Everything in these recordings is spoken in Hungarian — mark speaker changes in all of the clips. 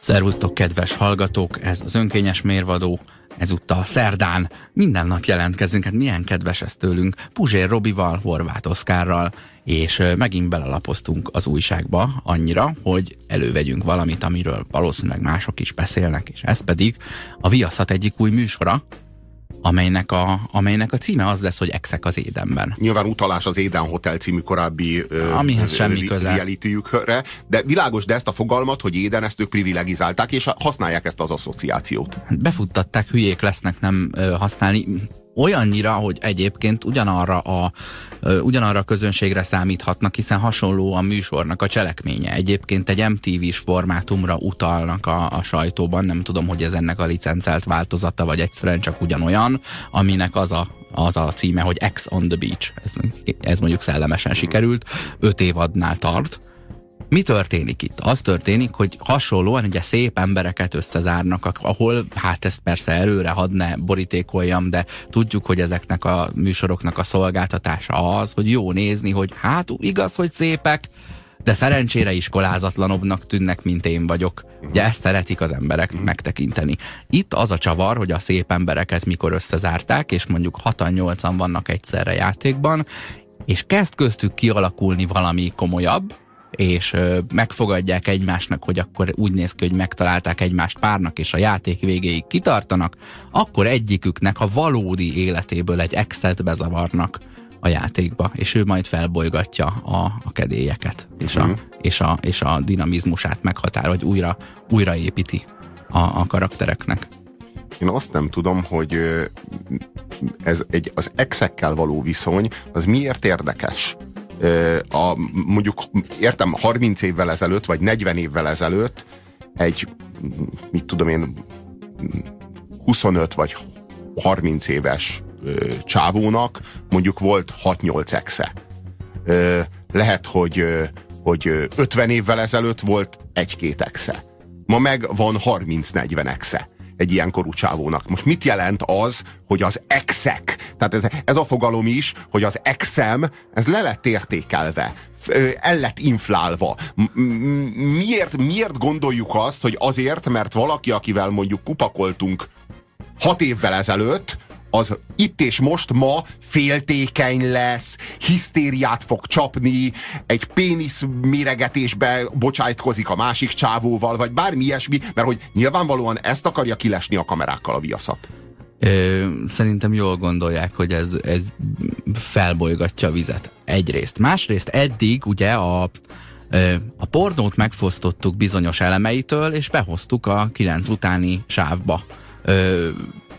Speaker 1: Szervusztok, kedves hallgatók! Ez az önkényes mérvadó, ezúttal szerdán. Minden nap jelentkezünk, hát milyen kedves ez tőlünk. Puzsér Robival, Horváth Oszkárral, és megint belelapoztunk az újságba annyira, hogy elővegyünk valamit, amiről valószínűleg mások is beszélnek, és ez pedig a Viaszat egyik új műsora, amelynek a, amelynek a címe az lesz, hogy Exek az Édenben.
Speaker 2: Nyilván utalás az Éden Hotel című korábbi
Speaker 1: Amihez semmi köze.
Speaker 2: de világos, de ezt a fogalmat, hogy Éden, ezt ők privilegizálták, és használják ezt az asszociációt.
Speaker 1: Befuttatták, hülyék lesznek nem ö, használni olyannyira, hogy egyébként ugyanarra a, ugyanarra a közönségre számíthatnak, hiszen hasonló a műsornak a cselekménye. Egyébként egy MTV-s formátumra utalnak a, a sajtóban, nem tudom, hogy ez ennek a licencelt változata, vagy egyszerűen csak ugyanolyan, aminek az a az a címe, hogy X on the Beach. Ez, ez mondjuk szellemesen sikerült. Öt évadnál tart mi történik itt? Az történik, hogy hasonlóan ugye szép embereket összezárnak, ahol, hát ezt persze előre hadd ne borítékoljam, de tudjuk, hogy ezeknek a műsoroknak a szolgáltatása az, hogy jó nézni, hogy hát igaz, hogy szépek, de szerencsére iskolázatlanabbnak tűnnek, mint én vagyok. Ugye ezt szeretik az emberek megtekinteni. Itt az a csavar, hogy a szép embereket mikor összezárták, és mondjuk 6-8-an vannak egyszerre játékban, és kezd köztük kialakulni valami komolyabb, és megfogadják egymásnak, hogy akkor úgy néz ki, hogy megtalálták egymást párnak, és a játék végéig kitartanak, akkor egyiküknek a valódi életéből egy exet bezavarnak a játékba, és ő majd felbolygatja a, a kedélyeket, és a, mm. és, a, és a dinamizmusát meghatár, hogy újra, újraépíti a, a karaktereknek.
Speaker 2: Én azt nem tudom, hogy ez egy, az exekkel való viszony, az miért érdekes? A, mondjuk értem 30 évvel ezelőtt, vagy 40 évvel ezelőtt egy, mit tudom én, 25 vagy 30 éves csávónak mondjuk volt 6-8 exe. Lehet, hogy, hogy 50 évvel ezelőtt volt egy-két exe. Ma meg van 30-40 exe egy ilyen korú csávónak. Most mit jelent az, hogy az exek, tehát ez, ez a fogalom is, hogy az exem, ez le lett értékelve, el lett inflálva. Miért, miért gondoljuk azt, hogy azért, mert valaki, akivel mondjuk kupakoltunk hat évvel ezelőtt, az itt és most ma féltékeny lesz, hisztériát fog csapni, egy pénisz méregetésbe bocsájtkozik a másik csávóval, vagy bármi ilyesmi, mert hogy nyilvánvalóan ezt akarja kilesni a kamerákkal a viaszat.
Speaker 1: Ö, szerintem jól gondolják, hogy ez, ez felbolygatja a vizet. Egyrészt. Másrészt eddig ugye a, a pornót megfosztottuk bizonyos elemeitől, és behoztuk a kilenc utáni sávba.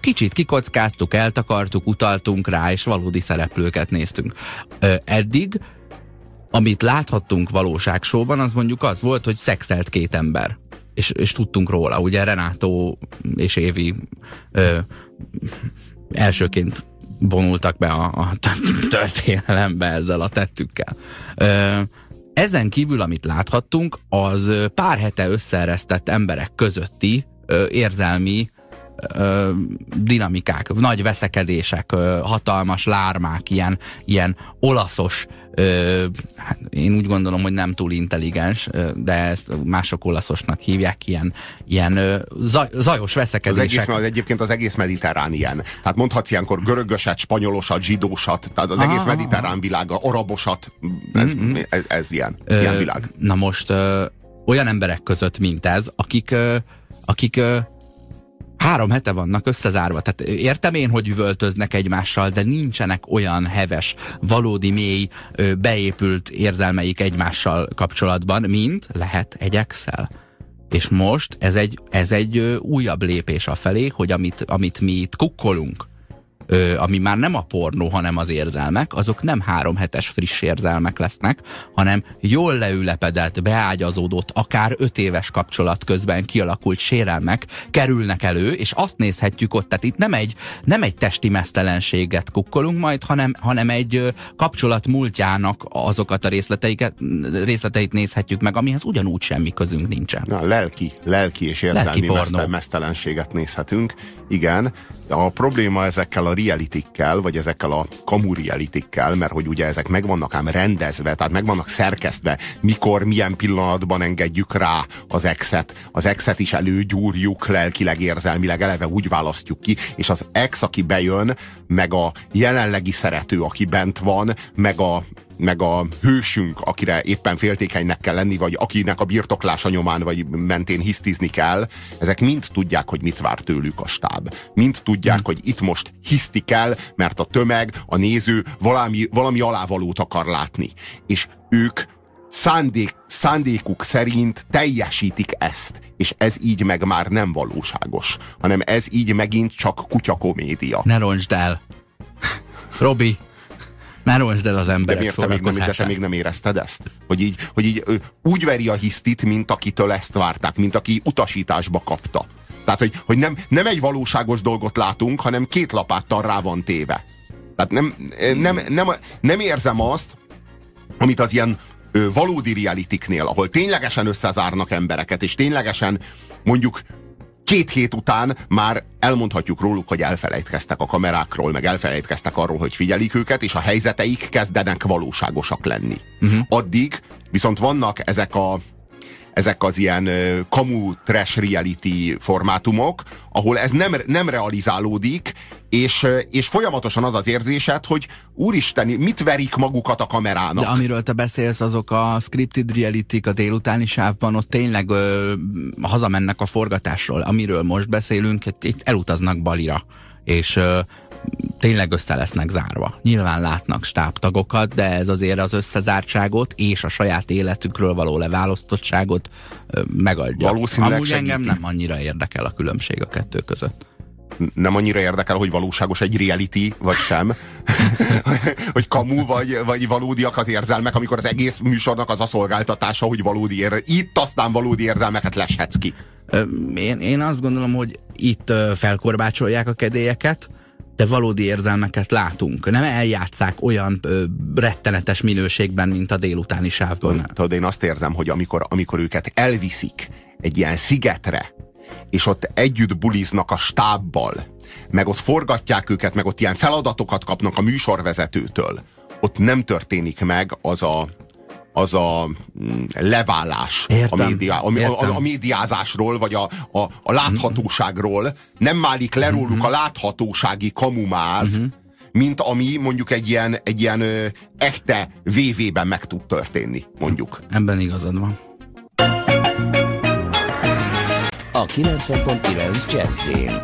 Speaker 1: Kicsit kikockáztuk, eltakartuk, utaltunk rá, és valódi szereplőket néztünk. Ö, eddig, amit láthattunk valóságsóban, az mondjuk az volt, hogy szexelt két ember. És, és tudtunk róla. Ugye Renátó és Évi ö, elsőként vonultak be a, a történelembe ezzel a tettükkel. Ö, ezen kívül, amit láthattunk, az pár hete összeeresztett emberek közötti ö, érzelmi ö, dinamikák, nagy veszekedések, ö, hatalmas lármák, ilyen, ilyen olaszos, ö, hát én úgy gondolom, hogy nem túl intelligens, ö, de ezt mások olaszosnak hívják, ilyen, ilyen ö, zaj, zajos veszekedések.
Speaker 2: Az, egész, az egyébként az egész mediterrán ilyen. Tehát mondhatsz ilyenkor görögöset, spanyolosat, zsidósat, tehát az egész ah, mediterrán világa, arabosat, ez, mm-hmm. ez, ez ilyen, ö, ilyen világ.
Speaker 1: Na most ö, olyan emberek között, mint ez, akik, ö, akik ö, három hete vannak összezárva. Tehát értem én, hogy üvöltöznek egymással, de nincsenek olyan heves, valódi mély, beépült érzelmeik egymással kapcsolatban, mint lehet egy Excel. És most ez egy, ez egy újabb lépés a felé, hogy amit, amit mi itt kukkolunk, ö, ami már nem a pornó, hanem az érzelmek, azok nem három hetes friss érzelmek lesznek, hanem jól leülepedett, beágyazódott, akár öt éves kapcsolat közben kialakult sérelmek kerülnek elő, és azt nézhetjük ott, tehát itt nem egy, nem egy testi mesztelenséget kukkolunk majd, hanem, hanem egy kapcsolat múltjának azokat a részleteiket, részleteit nézhetjük meg, amihez ugyanúgy semmi közünk nincsen.
Speaker 2: Na, lelki, lelki és érzelmi lelki mesztelenséget nézhetünk. Igen, a probléma ezekkel a a realitikkel, vagy ezekkel a kamu realitikkel, mert hogy ugye ezek meg vannak ám rendezve, tehát meg vannak szerkesztve, mikor, milyen pillanatban engedjük rá az exet. Az exet is előgyúrjuk lelkileg, érzelmileg, eleve úgy választjuk ki, és az ex, aki bejön, meg a jelenlegi szerető, aki bent van, meg a meg a hősünk, akire éppen féltékenynek kell lenni, vagy akinek a birtoklása nyomán vagy mentén hisztizni kell, ezek mind tudják, hogy mit vár tőlük a stáb. Mind tudják, hmm. hogy itt most hiszti kell, mert a tömeg, a néző valami, valami alávalót akar látni. És ők szándék, szándékuk szerint teljesítik ezt, és ez így meg már nem valóságos, hanem ez így megint csak kutyakomédia.
Speaker 1: Ne roncsd el! Robi, ne roncsd el az emberek de miért te még,
Speaker 2: nem, de te még nem érezted ezt? Hogy így, hogy így úgy veri a hisztit, mint akitől ezt várták, mint aki utasításba kapta. Tehát, hogy, hogy nem, nem egy valóságos dolgot látunk, hanem két lapáttal rá van téve. Tehát nem, nem, nem, nem érzem azt, amit az ilyen valódi realitiknél, ahol ténylegesen összezárnak embereket, és ténylegesen mondjuk két hét után már elmondhatjuk róluk, hogy elfelejtkeztek a kamerákról, meg elfelejtkeztek arról, hogy figyelik őket, és a helyzeteik kezdenek valóságosak lenni. Uh-huh. Addig viszont vannak ezek a ezek az ilyen kamu trash reality formátumok, ahol ez nem, nem realizálódik, és, és folyamatosan az az érzésed, hogy úristen, mit verik magukat a kamerának.
Speaker 1: De amiről te beszélsz, azok a scripted reality a délutáni sávban, ott tényleg ö, hazamennek a forgatásról. Amiről most beszélünk, itt elutaznak Balira. És ö, tényleg össze lesznek zárva. Nyilván látnak stábtagokat, de ez azért az összezártságot és a saját életükről való leválasztottságot megadja.
Speaker 2: Valószínűleg
Speaker 1: Amúgy segíti. engem nem annyira érdekel a különbség a kettő között
Speaker 2: nem annyira érdekel, hogy valóságos egy reality, vagy sem. hogy kamu, vagy, vagy valódiak az érzelmek, amikor az egész műsornak az a szolgáltatása, hogy valódi ér... Itt aztán valódi érzelmeket leshetsz ki.
Speaker 1: Én, én azt gondolom, hogy itt felkorbácsolják a kedélyeket, de valódi érzelmeket látunk. Nem eljátszák olyan ö, rettenetes minőségben, mint a délutáni sávban.
Speaker 2: Tudod, én azt érzem, hogy amikor, amikor őket elviszik egy ilyen szigetre, és ott együtt buliznak a stábbal, meg ott forgatják őket, meg ott ilyen feladatokat kapnak a műsorvezetőtől, ott nem történik meg az a, az a mm, leválás értem, a, média, a, a, a médiázásról, vagy a, a, a láthatóságról, nem málik le róluk uh-huh. a láthatósági kamumáz, uh-huh. mint ami mondjuk egy ilyen, egy ilyen ö, echte VV-ben meg tud történni, mondjuk.
Speaker 1: Ebben igazad van.
Speaker 3: A 90.9 Jazzin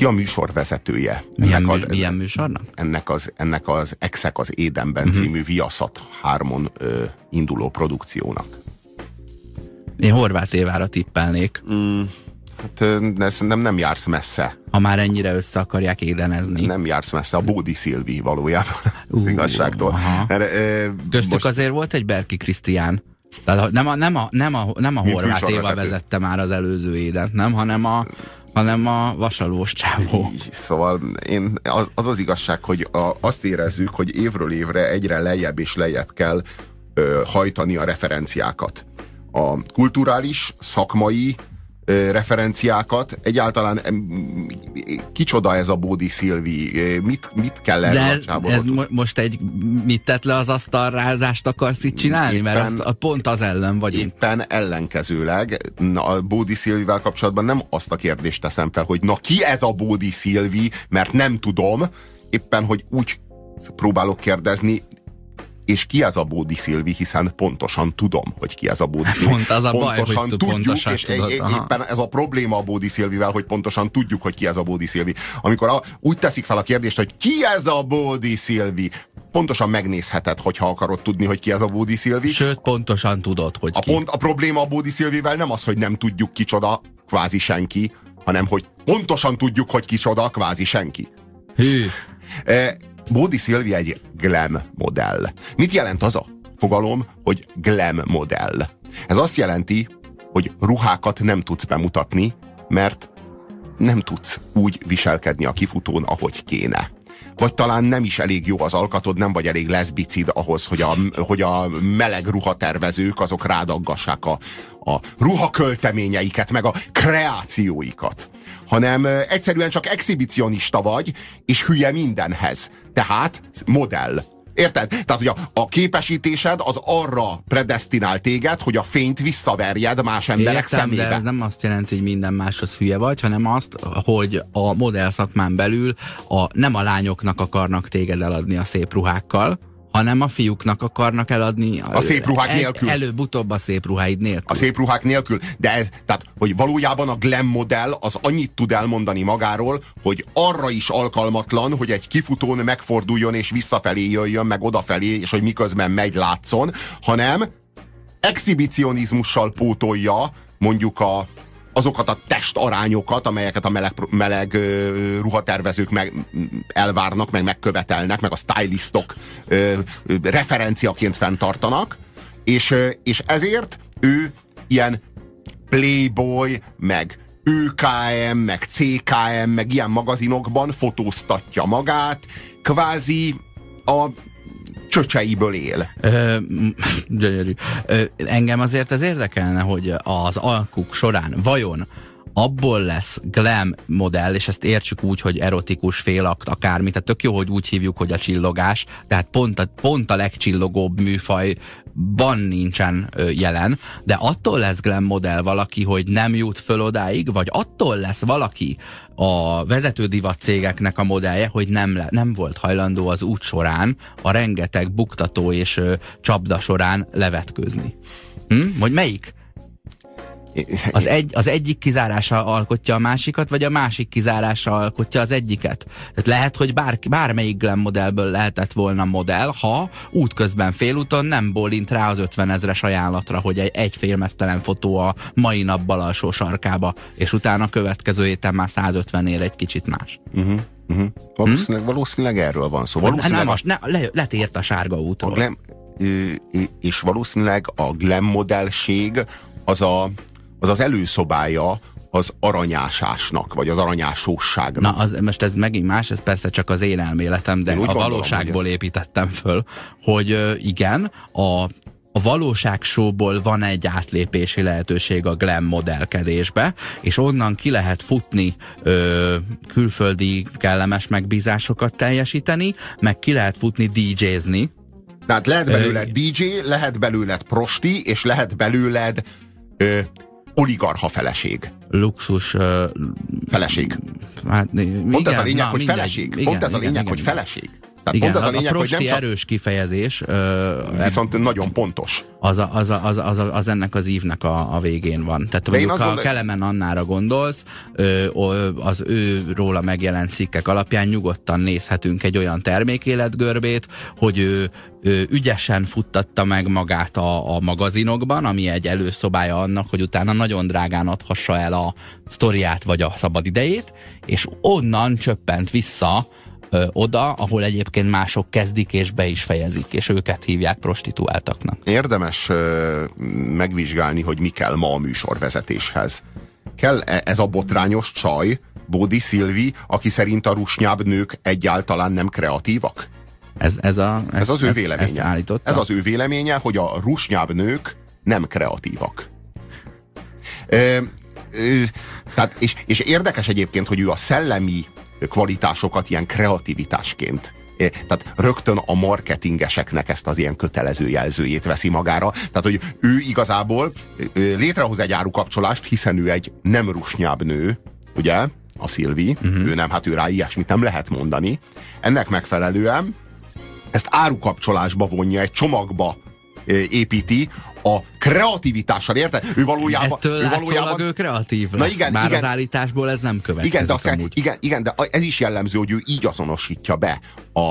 Speaker 2: ki a műsorvezetője?
Speaker 1: Milyen, ennek az, milyen műsornak?
Speaker 2: Ennek az, ennek az Exek az Édenben uh-huh. című Viaszat hármon ö, induló produkciónak.
Speaker 1: Én Horváth Évára tippelnék. Mm,
Speaker 2: hát de szerintem nem jársz messze.
Speaker 1: Ha már ennyire össze akarják édenezni.
Speaker 2: Nem jársz messze, a Bódi Szilvi valójában uh, az igazságtól.
Speaker 1: Mert, ö, Köztük most... azért volt egy Berki Krisztián. Tehát nem a, nem a, nem a, nem a Horváth Éva vezette már az előző édet, nem, hanem a hanem a vasalós csávó.
Speaker 2: Szóval én, az az igazság, hogy a, azt érezzük, hogy évről évre egyre lejjebb és lejjebb kell ö, hajtani a referenciákat. A kulturális, szakmai, referenciákat. Egyáltalán kicsoda ez a Bódi Szilvi? Mit, mit kell erre
Speaker 1: ez, ez mo- most egy mit tett le az asztalrázást akarsz itt csinálni? Éppen, Mert azt, a pont az ellen vagy
Speaker 2: Éppen itt. ellenkezőleg a Bódi Szilvivel kapcsolatban nem azt a kérdést teszem fel, hogy na ki ez a Bódi Szilvi, mert nem tudom, éppen, hogy úgy próbálok kérdezni, és ki ez a Bódi Szilvi, hiszen pontosan tudom, hogy ki ez a Bódi Szilvi.
Speaker 1: Pont az a baj, pontosan hogy tudjuk, pontosan
Speaker 2: és tudod, éppen ez a probléma a Bódi Szilvivel, hogy pontosan tudjuk, hogy ki ez a Bódi Szilvi. Amikor a, úgy teszik fel a kérdést, hogy ki ez a Bódi Szilvi, pontosan megnézheted, hogyha akarod tudni, hogy ki ez a Bódi Szilvi.
Speaker 1: Sőt, pontosan tudod, hogy
Speaker 2: a
Speaker 1: ki.
Speaker 2: Pont, a probléma a Bódi Szilvivel nem az, hogy nem tudjuk kicsoda, kvázi senki, hanem hogy pontosan tudjuk, hogy kicsoda, kvázi senki.
Speaker 1: Hű.
Speaker 2: E, Bódi Szilvi egy glam modell. Mit jelent az a fogalom, hogy glam modell? Ez azt jelenti, hogy ruhákat nem tudsz bemutatni, mert nem tudsz úgy viselkedni a kifutón, ahogy kéne. vagy talán nem is elég jó az alkatod, nem vagy elég leszbicid ahhoz, hogy a, hogy a meleg ruhatervezők azok rádaggassák a, a ruhakölteményeiket, meg a kreációikat. Hanem egyszerűen csak exhibicionista vagy, és hülye mindenhez. Tehát modell Érted? Tehát, hogy a, a képesítésed az arra predestinál téged, hogy a fényt visszaverjed más emberek
Speaker 1: Értem,
Speaker 2: szemébe.
Speaker 1: de ez nem azt jelenti, hogy minden máshoz hülye vagy, hanem azt, hogy a modell szakmán belül a, nem a lányoknak akarnak téged eladni a szép ruhákkal, hanem a fiúknak akarnak eladni.
Speaker 2: A szép ruhák nélkül.
Speaker 1: Előbb-utóbb a szép ruháid nélkül.
Speaker 2: A szép ruhák nélkül. De ez, tehát, hogy valójában a glam modell az annyit tud elmondani magáról, hogy arra is alkalmatlan, hogy egy kifutón megforduljon és visszafelé jöjjön, meg odafelé, és hogy miközben megy látszon, hanem exhibicionizmussal pótolja mondjuk a, azokat a testarányokat, amelyeket a meleg, meleg uh, ruhatervezők meg, elvárnak, meg megkövetelnek, meg a stylistok uh, referenciaként fenntartanak, és, uh, és ezért ő ilyen Playboy, meg ÖKM, meg CKM, meg ilyen magazinokban fotóztatja magát, kvázi a csöcseiből él.
Speaker 1: Ö, gyönyörű. Engem azért ez érdekelne, hogy az alkuk során vajon abból lesz glam modell, és ezt értsük úgy, hogy erotikus félakt, akármi, tehát tök jó, hogy úgy hívjuk, hogy a csillogás, tehát pont a, pont a legcsillogóbb műfajban nincsen ö, jelen, de attól lesz glam modell valaki, hogy nem jut föl odáig, vagy attól lesz valaki a vezető divat cégeknek a modellje, hogy nem, le, nem volt hajlandó az út során a rengeteg buktató és ö, csapda során levetkőzni. Hm? Vagy melyik? Az, egy, az egyik kizárása alkotja a másikat, vagy a másik kizárása alkotja az egyiket. Tehát lehet, hogy bár, bármelyik glam modellből lehetett volna modell, ha útközben félúton nem bólint rá az 50 ezres ajánlatra, hogy egy, egy félmeztelen fotó a mai nap bal alsó sarkába, és utána a következő héten már 150 ér egy kicsit más.
Speaker 2: Uh-huh, uh-huh. Valószínűleg, hmm? valószínűleg erről van szó. Valószínűleg
Speaker 1: nem, a, ne, le, letért a sárga útról.
Speaker 2: A glam, és valószínűleg a glam modellség az a az az előszobája az aranyásásnak, vagy az aranyásóságnak.
Speaker 1: Na, az, most ez megint más, ez persze csak az én elméletem, de a gondolom, valóságból ez... építettem föl, hogy igen, a a valóságsóból van egy átlépési lehetőség a glam modellkedésbe, és onnan ki lehet futni ö, külföldi kellemes megbízásokat teljesíteni, meg ki lehet futni DJ-zni.
Speaker 2: Tehát lehet belőled ö, DJ, lehet belőled prosti, és lehet belőled ö, oligarha feleség.
Speaker 1: Luxus... Uh,
Speaker 2: feleség.
Speaker 1: Hát,
Speaker 2: Pont
Speaker 1: igen,
Speaker 2: ez a lényeg,
Speaker 1: na,
Speaker 2: hogy
Speaker 1: mindegy,
Speaker 2: feleség.
Speaker 1: Igen,
Speaker 2: Pont ez a
Speaker 1: igen,
Speaker 2: lényeg,
Speaker 1: igen,
Speaker 2: hogy
Speaker 1: igen.
Speaker 2: feleség. Tehát
Speaker 1: igen,
Speaker 2: pont ez a lényeg,
Speaker 1: a
Speaker 2: hogy nem csak...
Speaker 1: erős kifejezés. Uh,
Speaker 2: viszont nagyon pontos.
Speaker 1: Az, a, az, a, az, a, az, a, az ennek az ívnek a, a végén van. Tehát De mondjuk, ha a Kelemen Annára gondolsz, ö, az ő róla megjelent cikkek alapján nyugodtan nézhetünk egy olyan termékéletgörbét, hogy ő, ő ügyesen futtatta meg magát a, a magazinokban, ami egy előszobája annak, hogy utána nagyon drágán adhassa el a sztoriát vagy a szabadidejét, és onnan csöppent vissza ö, oda, ahol egyébként mások kezdik és be is fejezik, és őket hívják prostituáltaknak.
Speaker 2: Érdemes ö, megvizsgálni, hogy mi kell ma a műsorvezetéshez. Kell -e ez a botrányos csaj, Bódi Szilvi, aki szerint a rusnyább nők egyáltalán nem kreatívak?
Speaker 1: Ez, ez, a, ez,
Speaker 2: ez az ő véleménye. Ez az ő véleménye, hogy a rusnyább nők nem kreatívak. Ö, ö, tehát, és, és érdekes egyébként, hogy ő a szellemi kvalitásokat ilyen kreativitásként tehát rögtön a marketingeseknek ezt az ilyen kötelező jelzőjét veszi magára. Tehát, hogy ő igazából létrehoz egy árukapcsolást, hiszen ő egy nem rusnyább nő, ugye, a Szilvi, uh-huh. ő nem, hát ő rá ilyesmit nem lehet mondani. Ennek megfelelően ezt árukapcsolásba vonja, egy csomagba építi a kreativitással, érted? Ő valójában...
Speaker 1: Ettől
Speaker 2: ő
Speaker 1: valójában ő kreatív lesz, Na igen, bár igen, az állításból ez nem következik
Speaker 2: igen, de aztán, igen, igen, de ez is jellemző, hogy ő így azonosítja be a,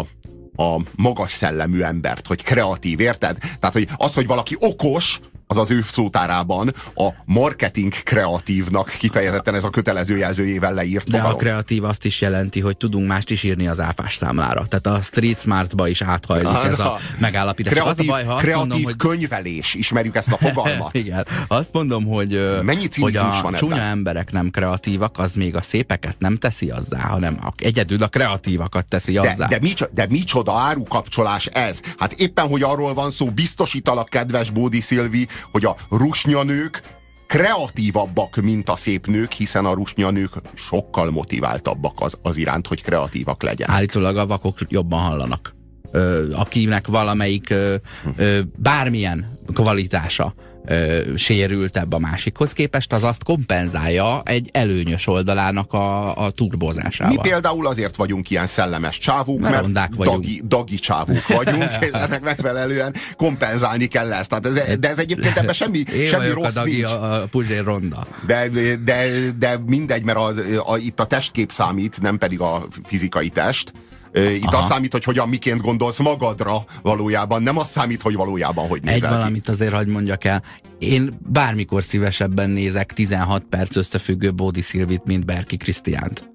Speaker 2: a magas szellemű embert, hogy kreatív, érted? Tehát, hogy az, hogy valaki okos, az az ő szótárában a marketing kreatívnak kifejezetten ez a kötelező jelzőjével leírt
Speaker 1: De
Speaker 2: fogalom.
Speaker 1: a kreatív azt is jelenti, hogy tudunk mást is írni az áfás számlára. Tehát a Street Smartba is áthajlik ez a megállapítás.
Speaker 2: Kreatív,
Speaker 1: az a baj, ha
Speaker 2: kreatív
Speaker 1: mondom, hogy
Speaker 2: könyvelés, ismerjük ezt a fogalmat.
Speaker 1: Igen. Azt mondom, hogy,
Speaker 2: Mennyi
Speaker 1: hogy a
Speaker 2: van
Speaker 1: csúnya
Speaker 2: ebben?
Speaker 1: emberek nem kreatívak, az még a szépeket nem teszi azzá, hanem a, egyedül a kreatívakat teszi
Speaker 2: De,
Speaker 1: azzá.
Speaker 2: de, micsoda, de micsoda árukapcsolás ez? Hát éppen, hogy arról van szó, biztosítalak, kedves Bódi Szilvi, hogy a rusnyanők kreatívabbak, mint a szép nők, hiszen a rusnyanők sokkal motiváltabbak az, az iránt, hogy kreatívak legyenek.
Speaker 1: Állítólag a vakok jobban hallanak. Ö, akinek valamelyik ö, ö, bármilyen kvalitása ö, sérültebb a másikhoz képest, az azt kompenzálja egy előnyös oldalának a, a turbozásával.
Speaker 2: Mi például azért vagyunk ilyen szellemes csávók,
Speaker 1: Mert
Speaker 2: mert, dagi, dagi csávók vagyunk, és ennek megfelelően kompenzálni kell ezt. Tehát ez, de ez egyébként ebben semmi,
Speaker 1: Én
Speaker 2: semmi rossz
Speaker 1: a dagi,
Speaker 2: nincs.
Speaker 1: a, a Puzsér ronda.
Speaker 2: De, de, de mindegy, mert a, a, itt a testkép számít, nem pedig a fizikai test. Itt
Speaker 1: Aha.
Speaker 2: az számít, hogy hogyan, miként gondolsz magadra valójában, nem az számít, hogy valójában hogy
Speaker 1: Egy
Speaker 2: nézel ki.
Speaker 1: valamit azért hagyd mondjak el. Én bármikor szívesebben nézek 16 perc összefüggő Bódi Szilvit, mint Berki Krisztiánt.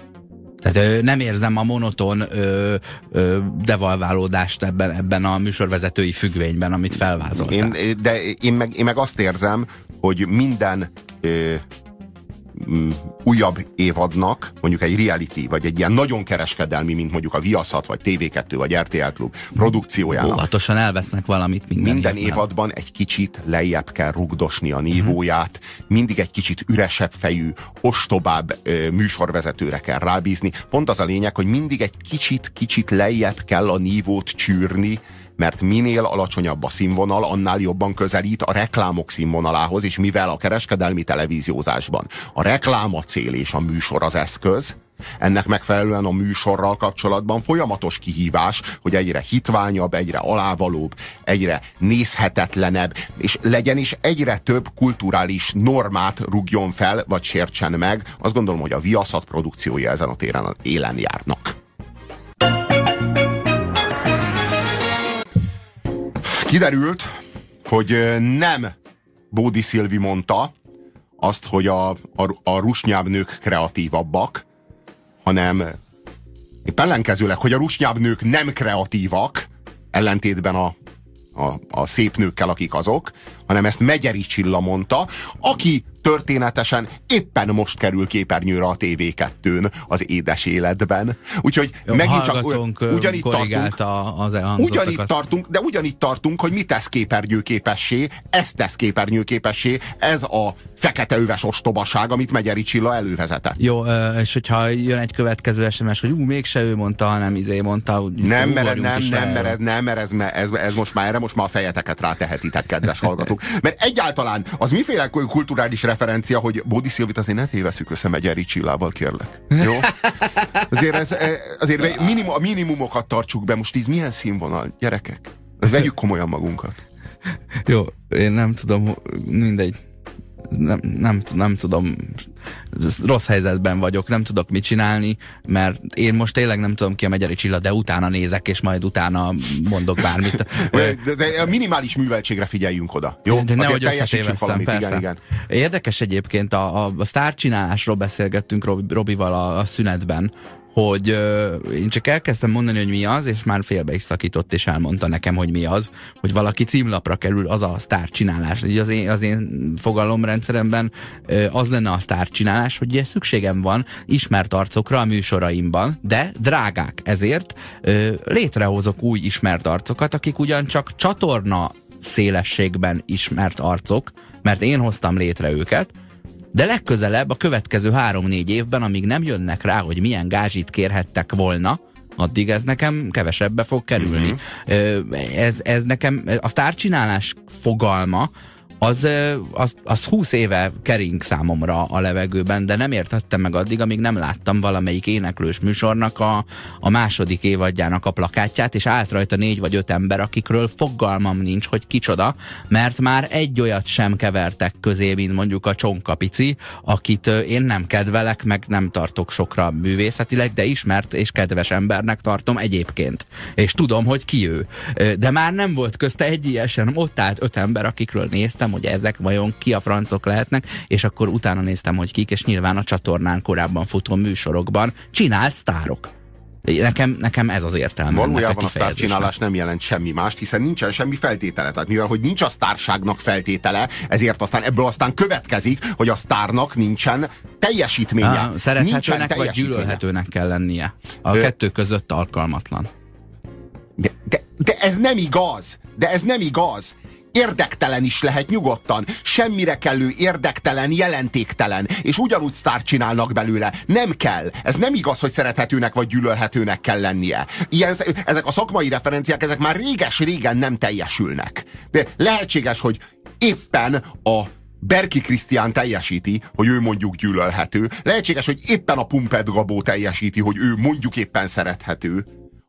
Speaker 1: Tehát ö, nem érzem a monoton ö, ö, devalválódást ebben, ebben a műsorvezetői függvényben, amit felvázoltál.
Speaker 2: Én, de én meg, én meg azt érzem, hogy minden ö, újabb évadnak, mondjuk egy reality, vagy egy ilyen nagyon kereskedelmi, mint mondjuk a Viaszat, vagy TV2, vagy RTL Klub produkciójának,
Speaker 1: Óvatosan elvesznek valamit minden,
Speaker 2: minden évadban egy kicsit lejjebb kell rugdosni a nívóját, mindig egy kicsit üresebb fejű, ostobább ö, műsorvezetőre kell rábízni. Pont az a lényeg, hogy mindig egy kicsit-kicsit lejjebb kell a nívót csűrni, mert minél alacsonyabb a színvonal, annál jobban közelít a reklámok színvonalához, és mivel a kereskedelmi televíziózásban a reklám a cél és a műsor az eszköz, ennek megfelelően a műsorral kapcsolatban folyamatos kihívás, hogy egyre hitványabb, egyre alávalóbb, egyre nézhetetlenebb, és legyen is egyre több kulturális normát rugjon fel, vagy sértsen meg. Azt gondolom, hogy a Viaszat produkciója ezen a téren élen járnak. Kiderült, hogy nem Bódi Szilvi mondta azt, hogy a, a, a rusnyább nők kreatívabbak, hanem épp ellenkezőleg, hogy a rusnyább nők nem kreatívak, ellentétben a, a, a szép nőkkel, akik azok, hanem ezt Megyeri Csilla mondta, aki történetesen éppen most kerül képernyőre a TV2-n az édes életben. Úgyhogy
Speaker 1: Jó,
Speaker 2: megint csak ugyanitt tartunk,
Speaker 1: az
Speaker 2: Ugyanitt tartunk, de ugyanitt tartunk, hogy mi tesz képernyőképessé, ez tesz képernyőképessé, ez a fekete öves ostobaság, amit Megyeri Csilla elővezetett.
Speaker 1: Jó, és hogyha jön egy következő SMS, hogy ú, mégse ő mondta, hanem izé mondta, úgy
Speaker 2: Nem, mert,
Speaker 1: ugorjunk
Speaker 2: nem, nem,
Speaker 1: le
Speaker 2: mert, ez,
Speaker 1: erről.
Speaker 2: nem, mert ez, ez, ez, most már erre most már a fejeteket rátehetitek, kedves hallgatók. Mert egyáltalán az miféle kulturális referencia, hogy Bódi Szilvit azért ne téveszük össze Megyeri Csillával, kérlek. Jó? Azért, ez, eh, azért minimum, a minimumokat tartsuk be. Most ez milyen színvonal, gyerekek? Vegyük komolyan magunkat.
Speaker 1: Jó, én nem tudom, mindegy. Nem, nem, nem tudom, rossz helyzetben vagyok, nem tudok mit csinálni, mert én most tényleg nem tudom ki a Megyeri Csilla, de utána nézek, és majd utána mondok bármit.
Speaker 2: De, de a minimális műveltségre figyeljünk oda. Jó?
Speaker 1: De nehogy összetévesztem, persze.
Speaker 2: Igen, igen.
Speaker 1: Érdekes egyébként, a, a, a sztárcsinálásról beszélgettünk Rob, Robival a, a szünetben, hogy ö, én csak elkezdtem mondani, hogy mi az, és már félbe is szakított, és elmondta nekem, hogy mi az, hogy valaki címlapra kerül, az a sztárcsinálás. Így az én, az én fogalomrendszeremben ö, az lenne a sztárcsinálás, hogy ugye szükségem van ismert arcokra a műsoraimban, de drágák. Ezért ö, létrehozok új ismert arcokat, akik ugyancsak csatorna szélességben ismert arcok, mert én hoztam létre őket, de legközelebb a következő három-négy évben, amíg nem jönnek rá, hogy milyen gázsit kérhettek volna, addig ez nekem kevesebbe fog kerülni. Uh-huh. Ez, ez nekem, a sztárcsinálás fogalma, az, az, az 20 éve kering számomra a levegőben, de nem értettem meg addig, amíg nem láttam valamelyik éneklős műsornak a, a második évadjának a plakátját, és állt rajta négy vagy öt ember, akikről fogalmam nincs, hogy kicsoda, mert már egy olyat sem kevertek közé, mint mondjuk a Csonkapici, akit én nem kedvelek, meg nem tartok sokra művészetileg, de ismert és kedves embernek tartom egyébként. És tudom, hogy ki ő. De már nem volt közte egy ilyen ott állt öt ember, akikről néztem, néztem, hogy ezek vajon ki a francok lehetnek, és akkor utána néztem, hogy kik, és nyilván a csatornán korábban futó műsorokban csinált sztárok. Nekem, nekem ez az értelme.
Speaker 2: Valójában a, a sztárcsinálás nem jelent semmi mást, hiszen nincsen semmi feltétele. Tehát mivel, hogy nincs a sztárságnak feltétele, ezért aztán ebből aztán következik, hogy a sztárnak nincsen teljesítménye. Ah,
Speaker 1: szerethetőnek vagy gyűlölhetőnek kell lennie. A Ö... kettő között alkalmatlan.
Speaker 2: De, de, de ez nem igaz! De ez nem igaz! Érdektelen is lehet nyugodtan. Semmire kellő érdektelen, jelentéktelen. És ugyanúgy sztárt csinálnak belőle. Nem kell. Ez nem igaz, hogy szerethetőnek vagy gyűlölhetőnek kell lennie. Ilyen, ezek a szakmai referenciák, ezek már réges-régen nem teljesülnek. De lehetséges, hogy éppen a Berki Krisztián teljesíti, hogy ő mondjuk gyűlölhető. Lehetséges, hogy éppen a Pumped Gabó teljesíti, hogy ő mondjuk éppen szerethető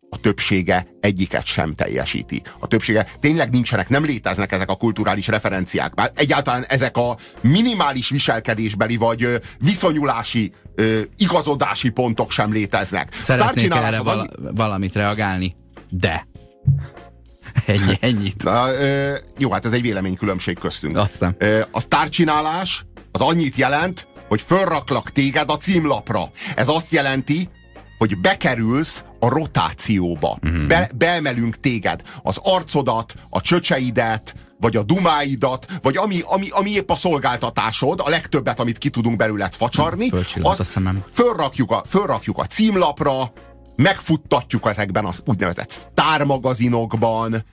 Speaker 2: a többsége egyiket sem teljesíti. A többsége tényleg nincsenek, nem léteznek ezek a kulturális referenciák. Bár egyáltalán ezek a minimális viselkedésbeli vagy viszonyulási, ö, igazodási pontok sem léteznek.
Speaker 1: Szeretnék erre val- valamit reagálni, de Ennyi, ennyit.
Speaker 2: Na, ö, jó, hát ez egy véleménykülönbség köztünk.
Speaker 1: Azt
Speaker 2: ö, a sztárcsinálás az annyit jelent, hogy fölraklak téged a címlapra. Ez azt jelenti, hogy bekerülsz a rotációba. Mm-hmm. Be, beemelünk téged. Az arcodat, a csöcseidet, vagy a dumáidat, vagy ami, ami, ami épp a szolgáltatásod, a legtöbbet, amit ki tudunk belőled facsarni,
Speaker 1: azt a szemem.
Speaker 2: Fölrakjuk, a, fölrakjuk a címlapra, megfuttatjuk ezekben az úgynevezett sztármagazinokban,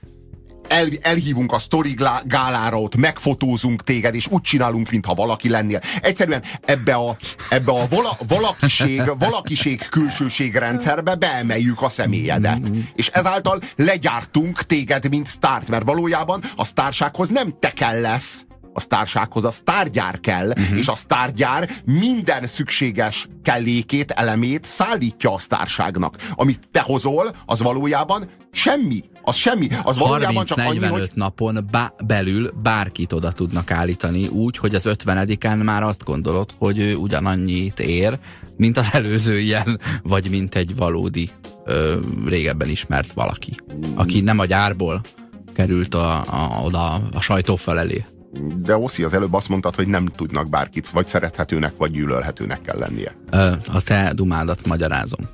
Speaker 2: el, elhívunk a story gálára, ott megfotózunk téged, és úgy csinálunk, mintha valaki lennél. Egyszerűen ebbe a, ebbe a vala, valakiség, valakiség külsőség rendszerbe beemeljük a személyedet. És ezáltal legyártunk téged, mint sztárt, mert valójában a sztársághoz nem te kell lesz, a sztársághoz a sztárgyár kell, uh-huh. és a sztárgyár minden szükséges kellékét, elemét szállítja a sztárságnak. Amit te hozol, az valójában semmi. Az semmi. Az valójában csak annyi, hogy...
Speaker 1: napon bá- belül bárkit oda tudnak állítani úgy, hogy az 50 már azt gondolod, hogy ő ugyanannyit ér, mint az előző ilyen, vagy mint egy valódi ö, régebben ismert valaki, aki nem a gyárból került a, a, oda a sajtó felelé.
Speaker 2: De Oszi, az előbb azt mondtad, hogy nem tudnak bárkit, vagy szerethetőnek, vagy gyűlölhetőnek kell lennie.
Speaker 1: Ö, a te dumádat magyarázom.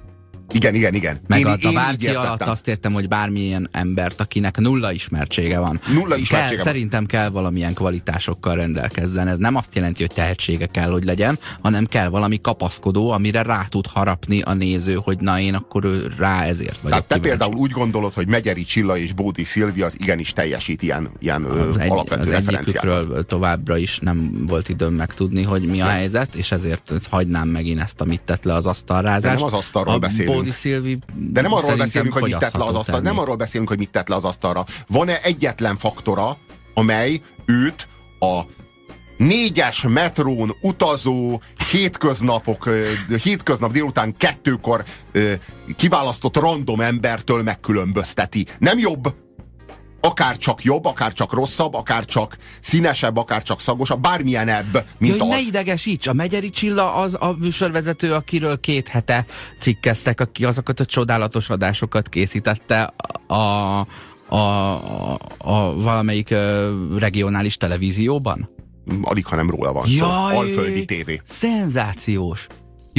Speaker 2: Igen, igen, igen.
Speaker 1: Meg én, a, a bárki alatt azt értem, hogy bármilyen embert, akinek nulla ismertsége van.
Speaker 2: Nulla ismertsége
Speaker 1: kell,
Speaker 2: van.
Speaker 1: Szerintem kell valamilyen kvalitásokkal rendelkezzen. Ez nem azt jelenti, hogy tehetsége kell, hogy legyen, hanem kell valami kapaszkodó, amire rá tud harapni a néző, hogy na én akkor ő rá ezért vagyok
Speaker 2: Tehát te kíváncsi. például úgy gondolod, hogy Megyeri Csilla és Bódi Szilvi az igenis teljesít ilyen, ilyen az egy, alapvető az
Speaker 1: egyikükről továbbra is nem volt időm megtudni, hogy mi a helyzet, és ezért hagynám megint ezt, amit tett le az asztalrázást.
Speaker 2: nem az asztalról a beszélünk.
Speaker 1: Bódi Szilvi
Speaker 2: De nem arról beszélünk, hogy mit tett le az asztalra. Nem arról beszélünk, hogy mit tett le az asztalra. Van-e egyetlen faktora, amely őt a négyes metrón utazó hétköznapok, hétköznap délután kettőkor kiválasztott random embertől megkülönbözteti. Nem jobb, akár csak jobb, akár csak rosszabb, akár csak színesebb, akár csak szagosabb, bármilyen ebb, mint Jaj,
Speaker 1: az. Ne idegesíts, a Megyeri Csilla az a műsorvezető, akiről két hete cikkeztek, aki azokat a csodálatos adásokat készítette a, a, a, a valamelyik regionális televízióban?
Speaker 2: Alig, ha nem róla van szó. Jaj, Alföldi tévé.
Speaker 1: Szenzációs.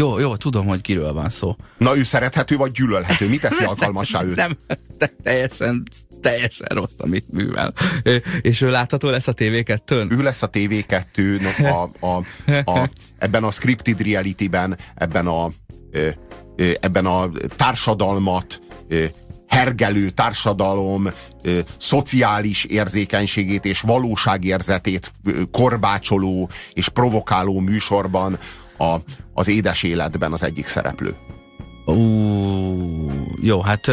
Speaker 1: Jó, jó, tudom, hogy kiről van szó.
Speaker 2: Na, ő szerethető vagy gyűlölhető? Mi teszi alkalmassá őt?
Speaker 1: Nem, teljesen, teljesen rossz, amit művel. És ő látható lesz a TV2-n?
Speaker 2: Ő lesz a TV2 a, a, a, ebben a scripted reality-ben, ebben a, ebben a társadalmat hergelő társadalom ö, szociális érzékenységét és valóságérzetét korbácsoló és provokáló műsorban a, az édes életben az egyik szereplő.
Speaker 1: Ú, jó, hát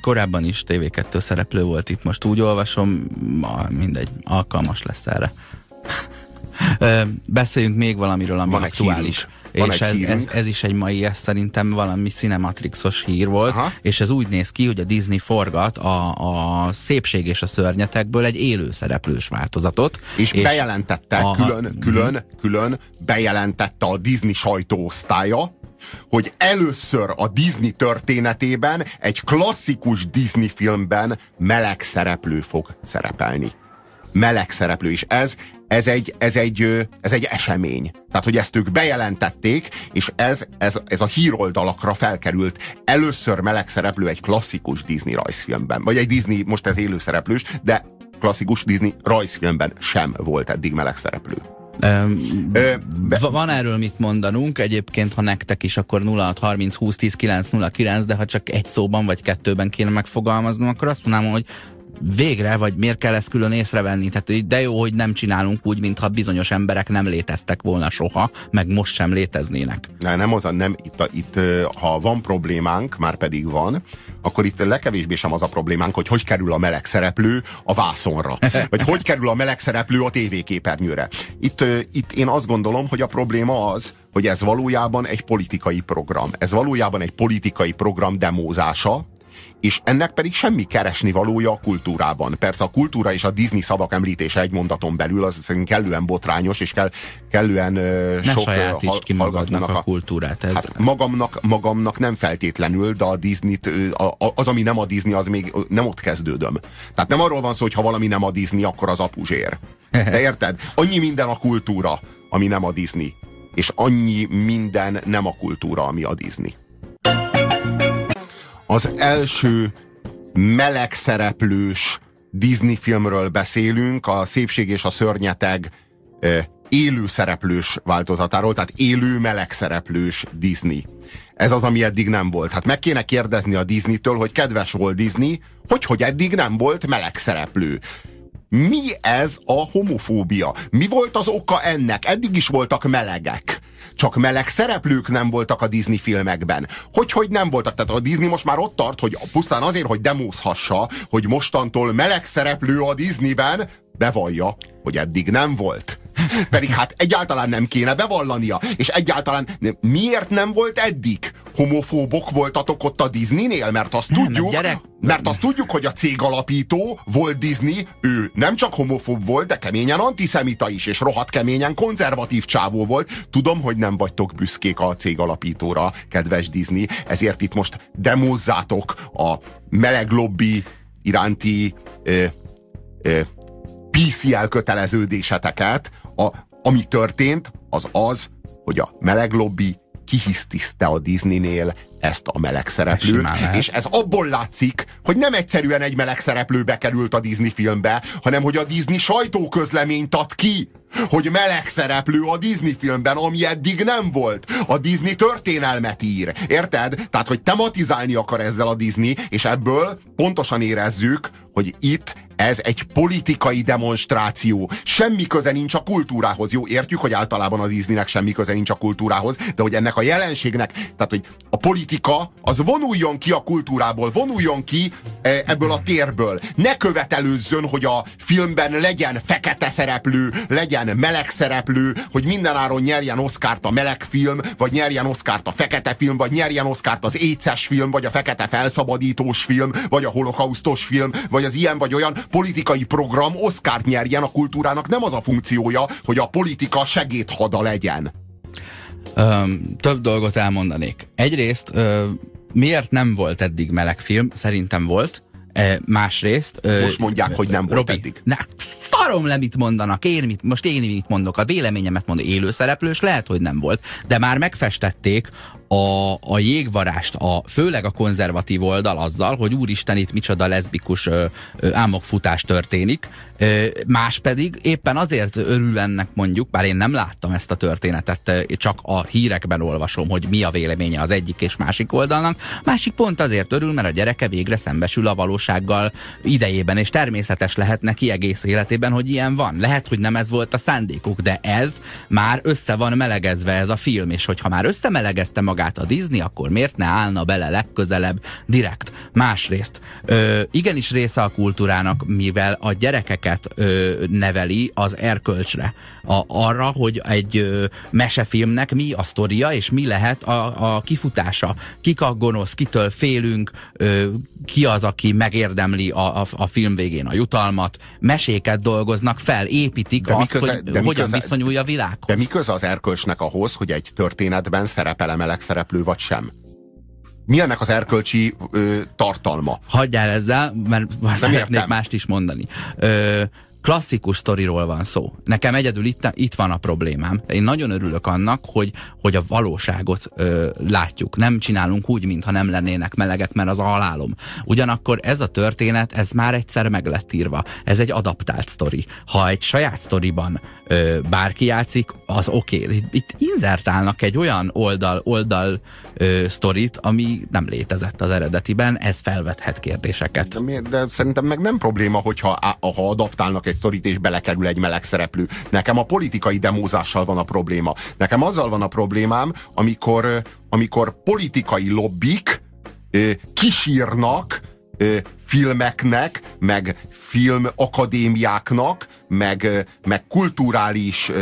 Speaker 1: korábban is TV2 szereplő volt itt, most úgy olvasom, mindegy, alkalmas lesz erre. Beszéljünk még valamiről, ami Van aktuális. Hírünk. Van és ez, ez, ez is egy mai, ez szerintem valami Cinematrixos hír volt, Aha. és ez úgy néz ki, hogy a Disney forgat a, a Szépség és a Szörnyetekből egy élő szereplős változatot.
Speaker 2: És, és bejelentette, a, külön, külön, külön bejelentette a Disney sajtóosztálya, hogy először a Disney történetében egy klasszikus Disney filmben meleg szereplő fog szerepelni. Meleg szereplő, és ez, ez, egy, ez, egy, ez egy esemény. Tehát, hogy ezt ők bejelentették, és ez, ez, ez a híroldalakra felkerült. Először meleg szereplő egy klasszikus Disney rajzfilmben, vagy egy Disney, most ez élő szereplős, de klasszikus Disney rajzfilmben sem volt eddig meleg szereplő.
Speaker 1: Um, be... Van erről mit mondanunk, egyébként ha nektek is, akkor 0630 20 10 909, de ha csak egy szóban vagy kettőben kéne megfogalmaznom, akkor azt mondanám, hogy végre, vagy miért kell ezt külön észrevenni? Tehát de jó, hogy nem csinálunk úgy, mintha bizonyos emberek nem léteztek volna soha, meg most sem léteznének.
Speaker 2: Ne, nem az a, nem, itt, a, itt, ha van problémánk, már pedig van, akkor itt legkevésbé sem az a problémánk, hogy hogy kerül a meleg szereplő a vászonra, vagy hogy kerül a meleg szereplő a tévéképernyőre. Itt, itt én azt gondolom, hogy a probléma az, hogy ez valójában egy politikai program. Ez valójában egy politikai program demózása, és ennek pedig semmi keresni valója a kultúrában. Persze a kultúra és a Disney szavak említése egy mondaton belül az szerintem kellően botrányos, és kell, kellően uh,
Speaker 1: ne sok ki magadnak a, a kultúrát. Ez...
Speaker 2: Hát magamnak, magamnak nem feltétlenül, de a disney az, ami nem a Disney, az még nem ott kezdődöm. Tehát nem arról van szó, hogy ha valami nem a Disney, akkor az apuzsér. De érted? Annyi minden a kultúra, ami nem a Disney. És annyi minden nem a kultúra, ami a Disney az első meleg szereplős Disney filmről beszélünk, a Szépség és a Szörnyeteg élő szereplős változatáról, tehát élő meleg szereplős Disney. Ez az, ami eddig nem volt. Hát meg kéne kérdezni a Disney-től, hogy kedves volt Disney, hogy hogy eddig nem volt meleg szereplő. Mi ez a homofóbia? Mi volt az oka ennek? Eddig is voltak melegek csak meleg szereplők nem voltak a Disney filmekben. Hogy, hogy nem voltak? Tehát a Disney most már ott tart, hogy pusztán azért, hogy demózhassa, hogy mostantól meleg szereplő a Disneyben, bevallja, hogy eddig nem volt. Pedig hát egyáltalán nem kéne bevallania. És egyáltalán miért nem volt eddig? Homofóbok voltatok ott a Disneynél? Mert azt nem, tudjuk, gyerek... mert azt tudjuk, hogy a cég alapító volt Disney, ő nem csak homofób volt, de keményen antiszemita is, és rohadt keményen konzervatív csávó volt. Tudom, hogy nem vagytok büszkék a cég alapítóra, kedves Disney, ezért itt most demózzátok a meleg lobby iránti ö, ö, PC elköteleződéseteket, a, ami történt, az az, hogy a meleg lobby kihisztiszte a Disneynél ezt a meleg szereplőt, és ez abból látszik, hogy nem egyszerűen egy meleg szereplő bekerült a Disney filmbe, hanem hogy a Disney sajtóközleményt ad ki, hogy meleg szereplő a Disney filmben, ami eddig nem volt. A Disney történelmet ír. Érted? Tehát, hogy tematizálni akar ezzel a Disney, és ebből pontosan érezzük, hogy itt ez egy politikai demonstráció. Semmi köze nincs a kultúrához. Jó, értjük, hogy általában a Disneynek semmi köze nincs a kultúrához, de hogy ennek a jelenségnek, tehát hogy a politika az vonuljon ki a kultúrából, vonuljon ki e, ebből a térből. Ne követelőzzön, hogy a filmben legyen fekete szereplő, legyen meleg szereplő, hogy mindenáron nyerjen Oszkárt a meleg film, vagy nyerjen Oszkárt a fekete film, vagy nyerjen Oszkárt az éces film, vagy a fekete felszabadítós film, vagy a holokausztos film, vagy az ilyen vagy olyan politikai program Oszkárt nyerjen a kultúrának. Nem az a funkciója, hogy a politika segédhada legyen.
Speaker 1: Um, több dolgot elmondanék. Egyrészt, uh, miért nem volt eddig meleg film? Szerintem volt. E, másrészt...
Speaker 2: Most mondják, hogy nem volt Robi, eddig.
Speaker 1: Ne, szarom le, mit mondanak. Én mit, most én mit mondok. A véleményemet mondom, élőszereplős lehet, hogy nem volt. De már megfestették a, a jégvarást, a, főleg a konzervatív oldal azzal, hogy úristen itt micsoda leszbikus ö, ö, álmokfutás történik, ö, más pedig éppen azért örül ennek mondjuk, bár én nem láttam ezt a történetet, csak a hírekben olvasom, hogy mi a véleménye az egyik és másik oldalnak, másik pont azért örül, mert a gyereke végre szembesül a valósággal idejében, és természetes lehet neki egész életében, hogy ilyen van. Lehet, hogy nem ez volt a szándékuk, de ez már össze van melegezve ez a film, és hogyha már összemelegezte magát magát a Disney, akkor miért ne állna bele legközelebb direkt? Másrészt, ö, igenis része a kultúrának, mivel a gyerekeket ö, neveli az erkölcsre. A, arra, hogy egy ö, mesefilmnek mi a sztoria, és mi lehet a, a kifutása. Kik a gonosz, kitől félünk, ö, ki az, aki megérdemli a, a, a film végén a jutalmat. Meséket dolgoznak fel, építik de azt, köze, hogy de hogyan köze, viszonyulja a világhoz.
Speaker 2: De mi köze az erkölcsnek ahhoz, hogy egy történetben szerepel meleg szereplő vagy sem? Mi ennek az erkölcsi ö, tartalma?
Speaker 1: Hagyjál ezzel, mert szeretnék mást is mondani. Ö, klasszikus sztoriról van szó. Nekem egyedül itt, itt van a problémám. Én nagyon örülök annak, hogy, hogy a valóságot ö, látjuk. Nem csinálunk úgy, mintha nem lennének melegek, mert az a halálom. Ugyanakkor ez a történet, ez már egyszer meg lett írva. Ez egy adaptált sztori. Ha egy saját sztoriban ö, bárki játszik, az oké. Okay. Itt, itt inzertálnak egy olyan oldal, oldal ö, sztorit, ami nem létezett az eredetiben, ez felvethet kérdéseket.
Speaker 2: De, mi, de szerintem meg nem probléma, hogyha ha adaptálnak egy sztorit és belekerül egy meleg szereplő. Nekem a politikai demózással van a probléma. Nekem azzal van a problémám, amikor, amikor politikai lobbik kisírnak filmeknek, meg filmakadémiáknak, meg, meg kulturális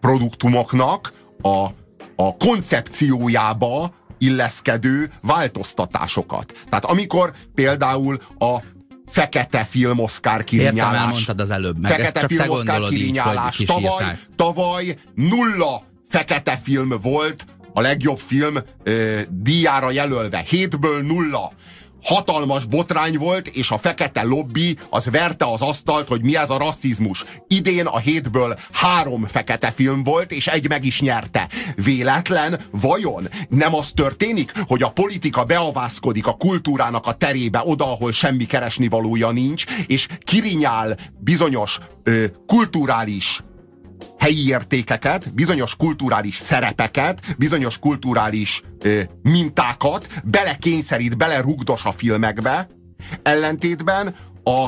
Speaker 2: produktumoknak a, a koncepciójába illeszkedő változtatásokat. Tehát amikor például a fekete film Oscar kirinyálás.
Speaker 1: Értem, az előbb. Meg
Speaker 2: fekete film Oscar kirinyálás. Így, tavaly, tavaly nulla fekete film volt a legjobb film ö, díjára jelölve. Hétből nulla hatalmas botrány volt, és a fekete lobby az verte az asztalt, hogy mi ez a rasszizmus. Idén a hétből három fekete film volt, és egy meg is nyerte. Véletlen? Vajon nem az történik, hogy a politika beavászkodik a kultúrának a terébe, oda, ahol semmi keresni valója nincs, és kirinyál bizonyos ö, kulturális helyi értékeket, bizonyos kulturális szerepeket, bizonyos kulturális ö, mintákat belekényszerít, belerugdos a filmekbe, ellentétben a,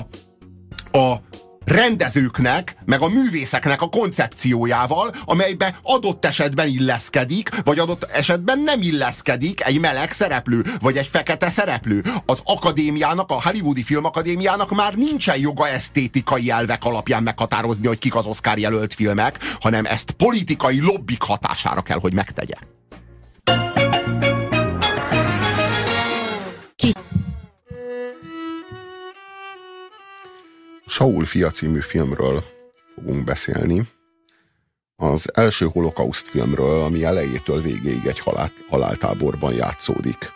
Speaker 2: a rendezőknek, meg a művészeknek a koncepciójával, amelybe adott esetben illeszkedik, vagy adott esetben nem illeszkedik egy meleg szereplő, vagy egy fekete szereplő. Az akadémiának, a Hollywoodi Filmakadémiának már nincsen joga esztétikai elvek alapján meghatározni, hogy kik az Oscar jelölt filmek, hanem ezt politikai lobbik hatására kell, hogy megtegye. Saul fia című filmről fogunk beszélni. Az első holokauszt filmről, ami elejétől végéig egy halál, haláltáborban játszódik.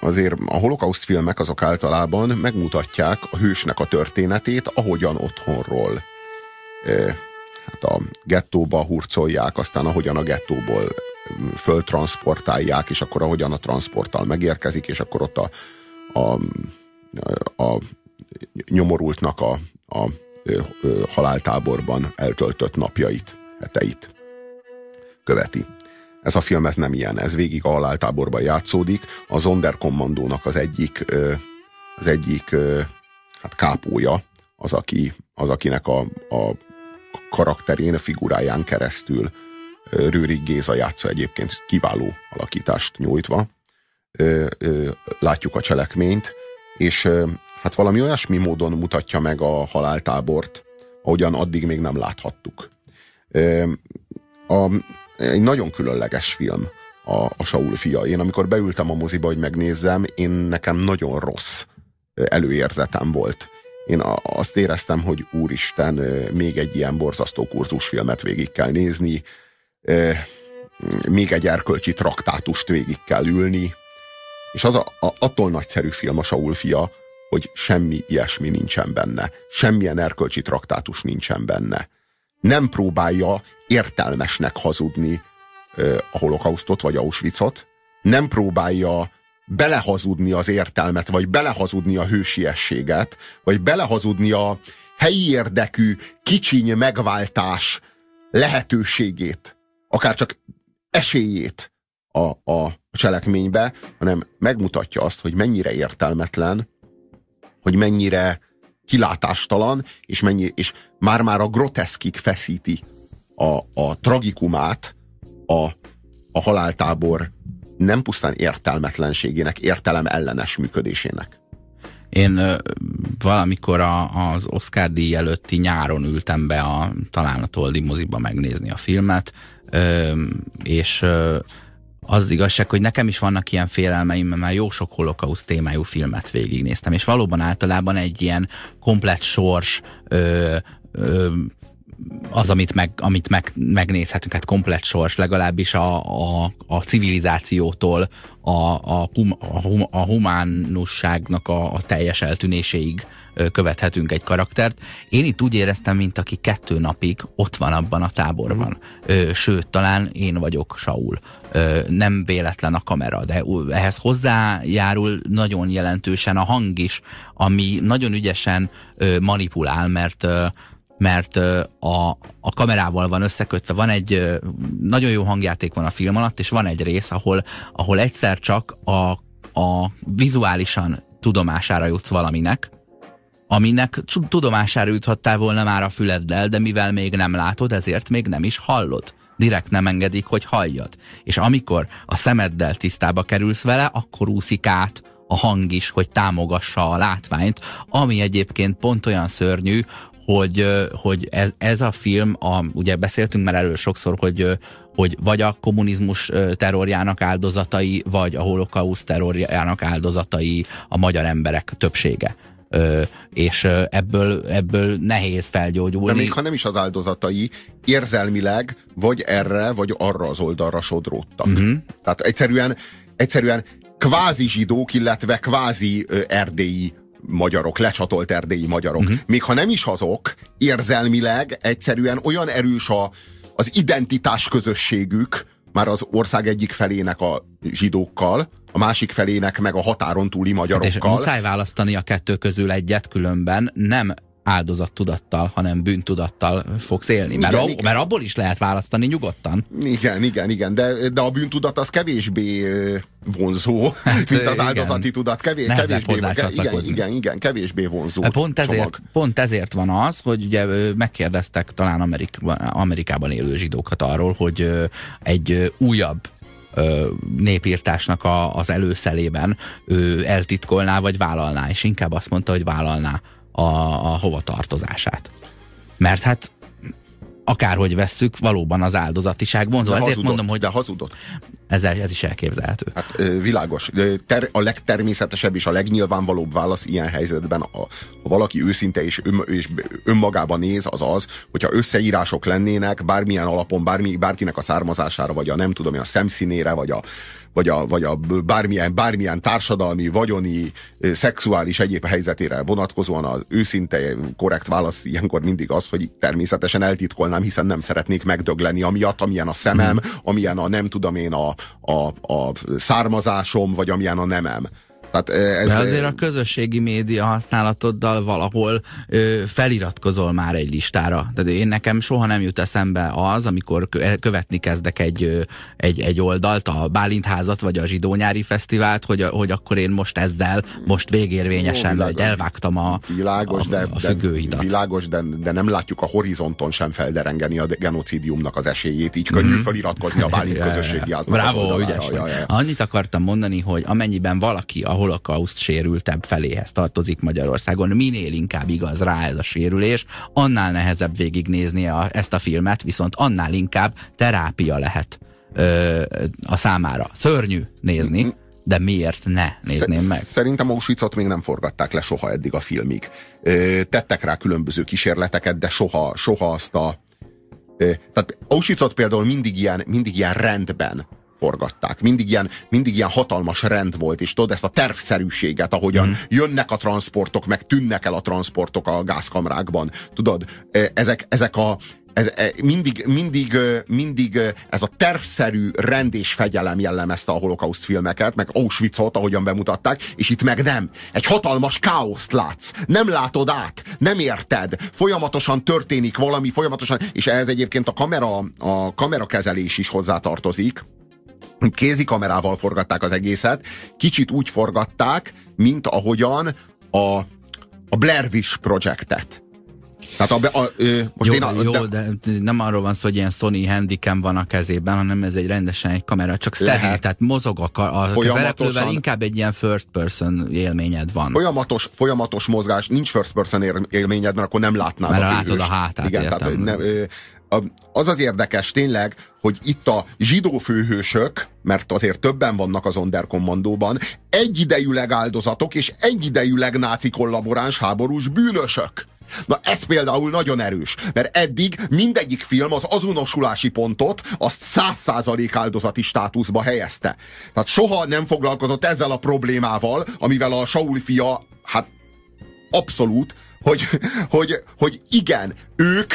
Speaker 2: Azért a holokauszt filmek azok általában megmutatják a hősnek a történetét, ahogyan otthonról. Hát a gettóba hurcolják, aztán ahogyan a gettóból föltransportálják, és akkor ahogyan a transporttal megérkezik, és akkor ott a, a, a nyomorultnak a, a, haláltáborban eltöltött napjait, heteit követi. Ez a film ez nem ilyen, ez végig a haláltáborban játszódik. A Zonderkommandónak az egyik, az egyik hát kápója, az, aki, az akinek a, a karakterén, a figuráján keresztül Rőrik Géza játsza egyébként kiváló alakítást nyújtva. Látjuk a cselekményt, és hát valami olyasmi módon mutatja meg a haláltábort, ahogyan addig még nem láthattuk. A, egy nagyon különleges film a, a Saul fia. Én amikor beültem a moziba, hogy megnézzem, én nekem nagyon rossz előérzetem volt. Én azt éreztem, hogy úristen, még egy ilyen borzasztó kurzusfilmet végig kell nézni, még egy erkölcsi traktátust végig kell ülni, és az a, a, attól nagyszerű film a Saul fia, hogy semmi ilyesmi nincsen benne. Semmilyen erkölcsi traktátus nincsen benne. Nem próbálja értelmesnek hazudni ö, a holokausztot vagy Auschwitzot, nem próbálja belehazudni az értelmet, vagy belehazudni a hősiességet, vagy belehazudni a helyi érdekű, kicsiny megváltás lehetőségét, akár csak esélyét a, a cselekménybe, hanem megmutatja azt, hogy mennyire értelmetlen, hogy mennyire kilátástalan, és, mennyi, és már-már a groteszkig feszíti a, a tragikumát a, a haláltábor nem pusztán értelmetlenségének, értelem ellenes működésének.
Speaker 1: Én ö, valamikor a, az Oscar díj előtti nyáron ültem be a, talán a Toldi moziba megnézni a filmet, és az igazság, hogy nekem is vannak ilyen félelmeim, mert már jó sok holokauszt témájú filmet végignéztem, és valóban általában egy ilyen komplet sors, ö, ö, az, amit, meg, amit meg, megnézhetünk, hát komplet sors, legalábbis a, a, a civilizációtól a, a, hum, a, hum, a humánusságnak a, a teljes eltűnéséig követhetünk egy karaktert. Én itt úgy éreztem, mint aki kettő napig ott van abban a táborban. Ö, sőt, talán én vagyok Saul. Nem véletlen a kamera, de ehhez hozzájárul nagyon jelentősen a hang is, ami nagyon ügyesen manipulál, mert mert a, a kamerával van összekötve, van egy nagyon jó hangjáték van a film alatt, és van egy rész, ahol, ahol egyszer csak a, a vizuálisan tudomására jutsz valaminek, aminek tudomására juthattál volna már a füleddel, de mivel még nem látod, ezért még nem is hallod. Direkt nem engedik, hogy halljad. És amikor a szemeddel tisztába kerülsz vele, akkor úszik át a hang is, hogy támogassa a látványt, ami egyébként pont olyan szörnyű, hogy, hogy ez, ez a film, a, ugye beszéltünk már erről sokszor, hogy, hogy vagy a kommunizmus terrorjának áldozatai, vagy a holokauszt terrorjának áldozatai a magyar emberek többsége. És ebből, ebből nehéz felgyógyulni.
Speaker 2: De még ha nem is az áldozatai, érzelmileg vagy erre, vagy arra az oldalra sodródtak. Uh-huh. Tehát egyszerűen, egyszerűen kvázi zsidók, illetve kvázi erdélyi magyarok, lecsatolt erdélyi magyarok. Uh-huh. Még ha nem is azok, érzelmileg egyszerűen olyan erős a, az identitás közösségük, már az ország egyik felének a zsidókkal, a másik felének meg a határon túli magyarokkal. Hát és
Speaker 1: muszáj választani a kettő közül egyet, különben nem áldozattudattal, hanem bűntudattal fogsz élni. Igen, mert, igen. mert abból is lehet választani nyugodtan.
Speaker 2: Igen, igen, igen, de, de a bűntudat az kevésbé vonzó, hát, mint az áldozati igen. tudat. Kevés, kevésbé, igen, igen, igen, kevésbé vonzó.
Speaker 1: Pont ezért, pont ezért van az, hogy ugye megkérdeztek talán Amerikában, Amerikában élő zsidókat arról, hogy egy újabb népírtásnak a, az előszelében ő eltitkolná, vagy vállalná, és inkább azt mondta, hogy vállalná a, a hova tartozását. Mert hát akárhogy vesszük, valóban az áldozatiság vonzó. De Ezért hazudott, mondom, hogy...
Speaker 2: De hazudott.
Speaker 1: Ez, ez is elképzelhető.
Speaker 2: Hát világos. Ter, a legtermészetesebb és a legnyilvánvalóbb válasz ilyen helyzetben, a, ha valaki őszinte és, ön, és önmagában néz, az az, hogyha összeírások lennének, bármilyen alapon, bármi, bárkinek a származására, vagy a nem tudom, a szemszínére, vagy a, vagy a, vagy a bármilyen, bármilyen társadalmi, vagyoni, szexuális egyéb helyzetére vonatkozóan az őszinte, korrekt válasz ilyenkor mindig az, hogy természetesen eltitkolnám, hiszen nem szeretnék megdögleni amiatt, amilyen a szemem, mhm. amilyen a nem tudom én a, a, a származásom, vagy amilyen a nemem.
Speaker 1: Tehát ez, De azért a közösségi média használatoddal valahol ö, feliratkozol már egy listára. Tehát én nekem soha nem jut eszembe az, amikor követni kezdek egy, egy, egy oldalt, a Bálint házat, vagy a Zsidó nyári fesztivált, hogy, hogy akkor én most ezzel, most végérvényesen Jó, elvágtam a, világos, a, de, a függőhidat.
Speaker 2: Világos, de, de nem látjuk a horizonton sem felderengeni a genocidiumnak az esélyét, így könnyű mm. feliratkozni a Bálint közösségi háznak.
Speaker 1: Bravo, ügyes ja, ja, ja. Annyit akartam mondani, hogy amennyiben valaki, ahol holokauszt sérültebb feléhez tartozik Magyarországon. Minél inkább igaz rá ez a sérülés, annál nehezebb végignézni a, ezt a filmet, viszont annál inkább terápia lehet ö, a számára. Szörnyű nézni, de miért ne nézném meg?
Speaker 2: Szerintem Auschwitzot még nem forgatták le soha eddig a filmig. Ö, tettek rá különböző kísérleteket, de soha, soha azt a... Tehát Auschwitzot például mindig ilyen, mindig ilyen rendben forgatták. Mindig ilyen, mindig ilyen hatalmas rend volt, és tudod, ezt a tervszerűséget, ahogyan mm. jönnek a transportok, meg tűnnek el a transportok a gázkamrákban. Tudod, ezek, ezek a, ez, mindig, mindig, mindig ez a tervszerű rend és fegyelem jellemezte a holokauszt filmeket, meg Auschwitzot, ahogyan bemutatták, és itt meg nem. Egy hatalmas káoszt látsz. Nem látod át, nem érted. Folyamatosan történik valami, folyamatosan, és ehhez egyébként a kamera, a kamerakezelés is hozzátartozik kézi kamerával forgatták az egészet, kicsit úgy forgatták, mint ahogyan a, a Blair Witch projektet.
Speaker 1: Tehát a, a, ö, most jó, én a, jó de, de nem arról van szó, hogy ilyen Sony Handycam van a kezében, hanem ez egy rendesen egy kamera, csak steril, tehát mozog a, a szereplővel, inkább egy ilyen first person élményed van.
Speaker 2: Folyamatos, folyamatos mozgás, nincs first person élményed, mert akkor nem látnád
Speaker 1: mert a látod a hátát,
Speaker 2: Igen, tehát, ne, ö, az az érdekes tényleg, hogy itt a zsidó főhősök, mert azért többen vannak az Onderkommandóban, egyidejűleg áldozatok és egyidejűleg náci kollaboráns háborús bűnösök. Na ez például nagyon erős, mert eddig mindegyik film az azonosulási pontot azt száz százalék áldozati státuszba helyezte. Tehát soha nem foglalkozott ezzel a problémával, amivel a Saul fia, hát abszolút, hogy, hogy, hogy igen, ők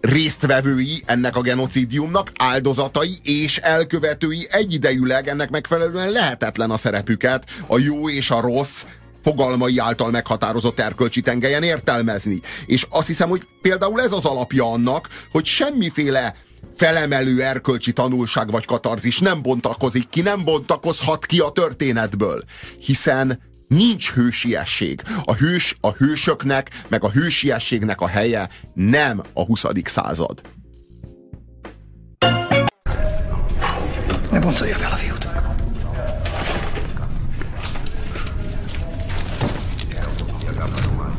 Speaker 2: résztvevői ennek a genocidiumnak, áldozatai és elkövetői egyidejűleg ennek megfelelően lehetetlen a szerepüket, a jó és a rossz fogalmai által meghatározott erkölcsi tengelyen értelmezni. És azt hiszem, hogy például ez az alapja annak, hogy semmiféle felemelő erkölcsi tanulság vagy katarzis nem bontakozik ki, nem bontakozhat ki a történetből. Hiszen nincs hősiesség. A, hős, a hősöknek, meg a hősiességnek a helye nem a 20. század.
Speaker 4: Ne boncolja fel a fiút.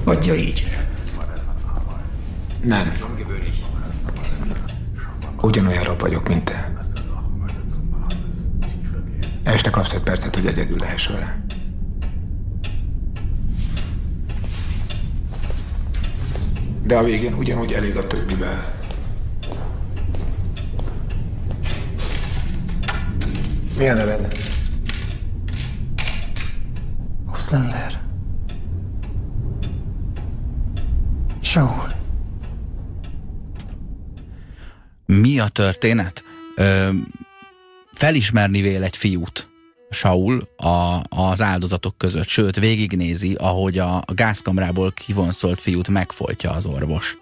Speaker 4: Adja így.
Speaker 5: Nem. Ugyanolyan rab vagyok, mint te. Este kapsz egy percet, hogy egyedül lehess vele. De a végén ugyanúgy elég a többivel. Mi a neved?
Speaker 4: Oszlander. Saul.
Speaker 1: Mi a történet? Ö, felismerni vél egy fiút, Saul a, az áldozatok között, sőt végignézi, ahogy a, gázkamrából kivonszolt fiút megfoltja az orvos.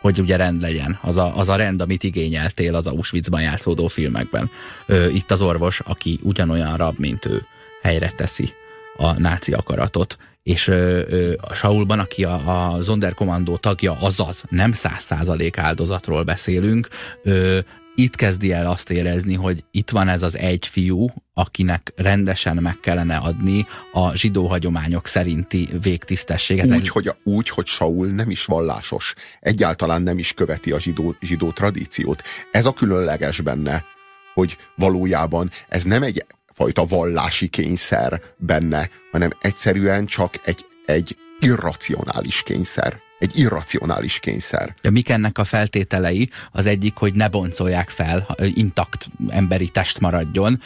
Speaker 1: Hogy ugye rend legyen. Az a, az a rend, amit igényeltél az Auschwitzban játszódó filmekben. Ö, itt az orvos, aki ugyanolyan rab, mint ő, helyre teszi a náci akaratot. És ö, ö, Saulban, aki a, a Zonderkommandó tagja, azaz nem száz százalék áldozatról beszélünk, ö, itt kezdi el azt érezni, hogy itt van ez az egy fiú, akinek rendesen meg kellene adni a zsidó hagyományok szerinti végtisztességet.
Speaker 2: Úgy, hogy, úgy, hogy Saul nem is vallásos. Egyáltalán nem is követi a zsidó, zsidó tradíciót. Ez a különleges benne, hogy valójában ez nem egy fajta vallási kényszer benne, hanem egyszerűen csak egy, egy irracionális kényszer. Egy irracionális kényszer.
Speaker 1: De mik ennek a feltételei? Az egyik, hogy ne boncolják fel, intakt emberi test maradjon.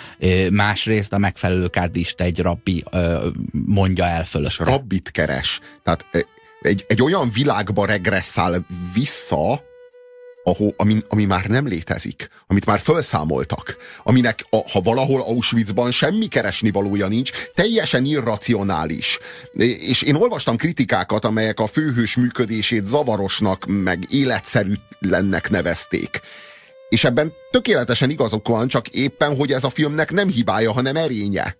Speaker 1: Másrészt a megfelelő kárdist egy rabbi mondja el fölötte.
Speaker 2: Rabbit keres. Tehát egy, egy olyan világba regresszál vissza, ahol, ami, ami már nem létezik, amit már felszámoltak, aminek a, ha valahol Auschwitzban semmi keresni valója nincs, teljesen irracionális. És én olvastam kritikákat, amelyek a főhős működését zavarosnak, meg életszerűtlennek nevezték. És ebben tökéletesen igazok van, csak éppen, hogy ez a filmnek nem hibája, hanem erénye.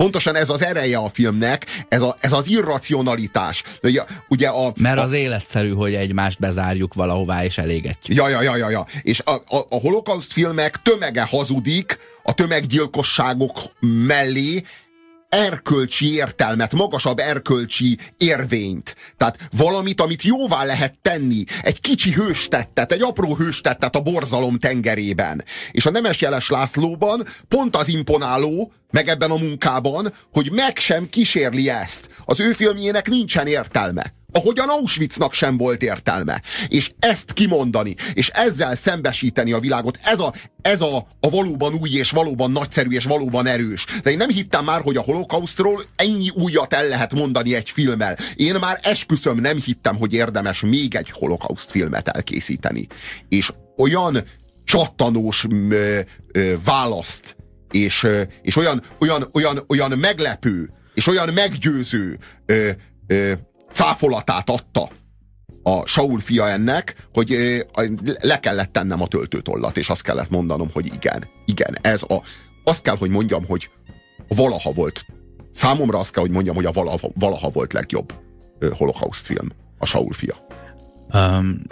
Speaker 2: Pontosan ez az ereje a filmnek, ez, a, ez az irracionalitás. Ugye, ugye a,
Speaker 1: Mert
Speaker 2: a,
Speaker 1: az életszerű, hogy egymást bezárjuk valahová és elégetjük.
Speaker 2: Ja, ja, ja, ja, ja. És a, a, a holokauszt filmek tömege hazudik a tömeggyilkosságok mellé, erkölcsi értelmet, magasabb erkölcsi érvényt. Tehát valamit, amit jóvá lehet tenni. Egy kicsi hőstettet, egy apró hőstettet a borzalom tengerében. És a Nemes Jeles Lászlóban pont az imponáló, meg ebben a munkában, hogy meg sem kísérli ezt. Az ő filmjének nincsen értelme ahogyan Auschwitznak sem volt értelme. És ezt kimondani, és ezzel szembesíteni a világot, ez a, ez a, a valóban új, és valóban nagyszerű, és valóban erős. De én nem hittem már, hogy a holokausztról ennyi újat el lehet mondani egy filmmel. Én már esküszöm nem hittem, hogy érdemes még egy holokauszt filmet elkészíteni. És olyan csattanós ö, ö, választ, és, és olyan, olyan, olyan, olyan meglepő, és olyan meggyőző ö, ö, cáfolatát adta a Saul fia ennek, hogy le kellett tennem a töltőtollat, és azt kellett mondanom, hogy igen, igen, ez a, azt kell, hogy mondjam, hogy valaha volt, számomra azt kell, hogy mondjam, hogy a valaha, valaha volt legjobb holokauszt film, a Saul fia.
Speaker 1: Um,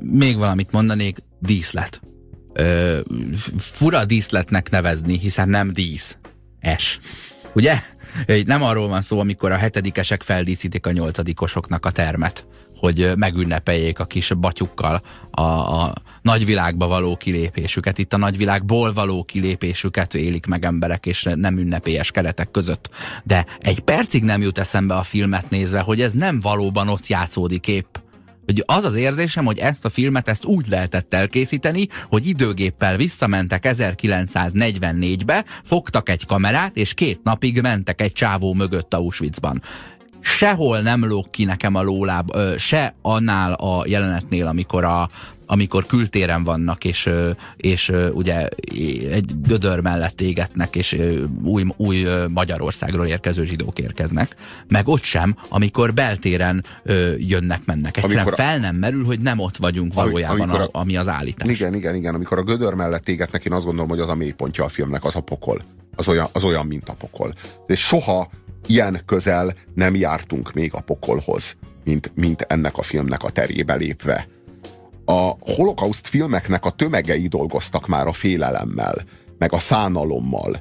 Speaker 1: még valamit mondanék, díszlet. Ö, fura díszletnek nevezni, hiszen nem dísz. Es. Ugye? Nem arról van szó, amikor a hetedikesek feldíszítik a nyolcadikosoknak a termet, hogy megünnepeljék a kis batyukkal a, a nagyvilágba való kilépésüket, itt a nagyvilágból való kilépésüket élik meg emberek, és nem ünnepélyes keretek között. De egy percig nem jut eszembe a filmet nézve, hogy ez nem valóban ott játszódik épp hogy az az érzésem, hogy ezt a filmet ezt úgy lehetett elkészíteni, hogy időgéppel visszamentek 1944-be, fogtak egy kamerát, és két napig mentek egy csávó mögött Auschwitzban. Sehol nem lóg ki nekem a lóláb, se annál a jelenetnél, amikor a, amikor kültéren vannak, és, és ugye egy gödör mellett égetnek, és új, új Magyarországról érkező zsidók érkeznek, meg ott sem, amikor beltéren jönnek-mennek. Egyszerűen amikor fel nem merül, hogy nem ott vagyunk valójában, amikor a, ami az állítás.
Speaker 2: Igen, igen, igen. Amikor a gödör mellett égetnek, én azt gondolom, hogy az a mélypontja a filmnek, az a pokol. Az olyan, az olyan mint a pokol. És soha ilyen közel nem jártunk még a pokolhoz, mint, mint ennek a filmnek a terébe lépve. A holokauszt filmeknek a tömegei dolgoztak már a félelemmel, meg a szánalommal,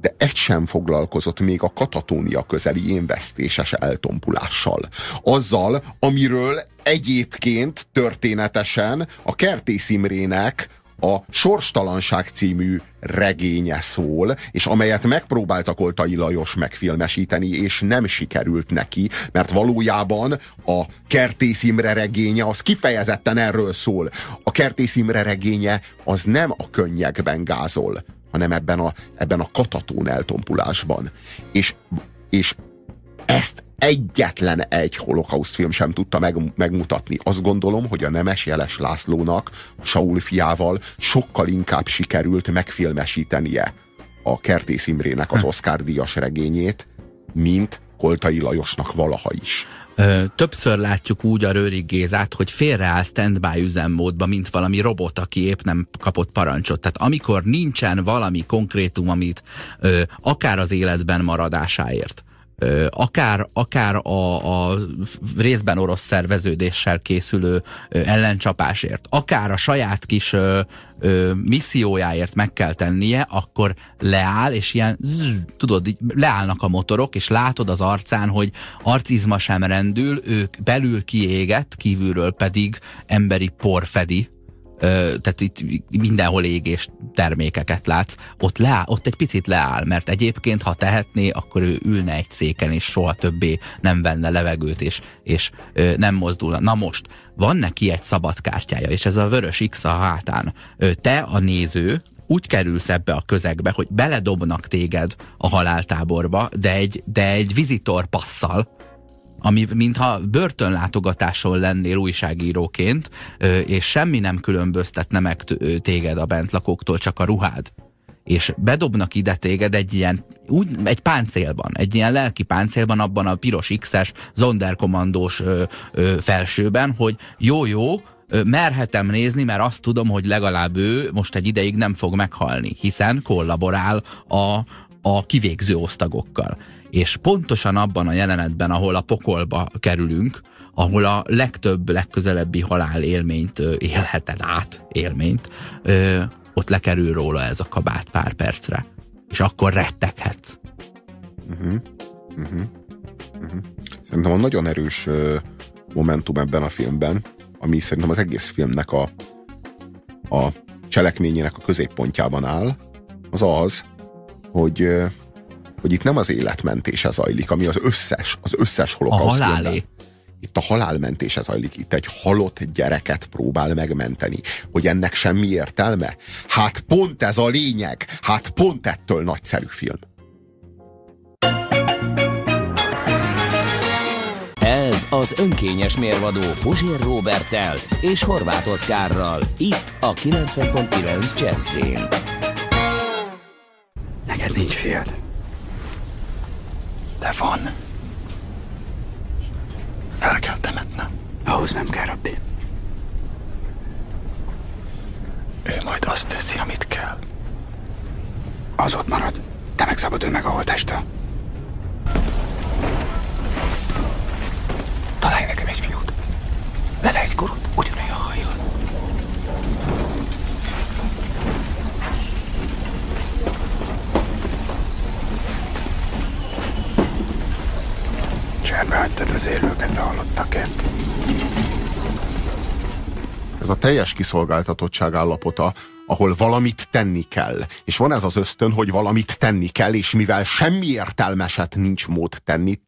Speaker 2: de egy sem foglalkozott még a katatónia közeli énvesztéses eltompulással. Azzal, amiről egyébként történetesen a Kertész Imrének a Sorstalanság című regénye szól, és amelyet megpróbáltak Oltai Lajos megfilmesíteni, és nem sikerült neki, mert valójában a Kertész Imre regénye az kifejezetten erről szól. A Kertész Imre regénye az nem a könnyekben gázol, hanem ebben a, ebben a katatón eltompulásban. És, és ezt egyetlen egy holokauszt film sem tudta meg, megmutatni. Azt gondolom, hogy a Nemes Jeles Lászlónak, Saul fiával sokkal inkább sikerült megfilmesítenie a Kertész Imrének az hm. Oscar díjas regényét, mint Koltai Lajosnak valaha is.
Speaker 1: Ö, többször látjuk úgy a Rőrig Gézát, hogy félreáll standby üzemmódba, mint valami robot, aki épp nem kapott parancsot. Tehát amikor nincsen valami konkrétum, amit ö, akár az életben maradásáért, akár, akár a, a részben orosz szerveződéssel készülő ellencsapásért, akár a saját kis ö, ö, missziójáért meg kell tennie, akkor leáll, és ilyen zzz, tudod, így leállnak a motorok, és látod az arcán, hogy arcizma sem rendül, ők belül kiéget, kívülről pedig emberi por fedi tehát itt mindenhol égés termékeket látsz, ott, leáll, ott egy picit leáll, mert egyébként, ha tehetné, akkor ő ülne egy széken, és soha többé nem venne levegőt, és, és nem mozdulna. Na most, van neki egy szabad kártyája, és ez a vörös X a hátán. Te, a néző, úgy kerülsz ebbe a közegbe, hogy beledobnak téged a haláltáborba, de egy, de egy vizitor passzal, ami mintha börtönlátogatáson lennél újságíróként, és semmi nem különböztetne meg téged a bentlakóktól, csak a ruhád. És bedobnak ide téged egy ilyen, úgy, egy páncélban, egy ilyen lelki páncélban, abban a piros X-es, zonderkommandós felsőben, hogy jó-jó, merhetem nézni, mert azt tudom, hogy legalább ő most egy ideig nem fog meghalni, hiszen kollaborál a, a kivégző osztagokkal. És pontosan abban a jelenetben, ahol a pokolba kerülünk, ahol a legtöbb, legközelebbi halál élményt élheted át, élményt, ö, ott lekerül róla ez a kabát pár percre. És akkor retteghetsz. Uh-huh.
Speaker 2: Uh-huh. Uh-huh. Szerintem a nagyon erős uh, momentum ebben a filmben, ami szerintem az egész filmnek a, a cselekményének a középpontjában áll, az az, hogy hogy itt nem az életmentése zajlik, ami az összes, az összes holokauszt.
Speaker 1: A halálé.
Speaker 2: Itt a halálmentése zajlik. Itt egy halott gyereket próbál megmenteni. Hogy ennek semmi értelme? Hát pont ez a lényeg. Hát pont ettől nagyszerű film.
Speaker 3: Ez az önkényes mérvadó Puzsér Robertel és Horváth Oszkárral. Itt a 90.9 Jazzin.
Speaker 4: Neked nincs fiad. De van. El kell temetnem. Ahhoz nem kell, rabbi. Ő majd azt teszi, amit kell. Az ott marad. Te megszabadul meg a holtestől. Találj nekem egy fiút. Vele egy gurut, ugyanolyan hajjal. Cserbe hagytad az élőket a halottakért.
Speaker 2: Ez a teljes kiszolgáltatottság állapota, ahol valamit tenni kell. És van ez az ösztön, hogy valamit tenni kell, és mivel semmi értelmeset nincs mód tenni,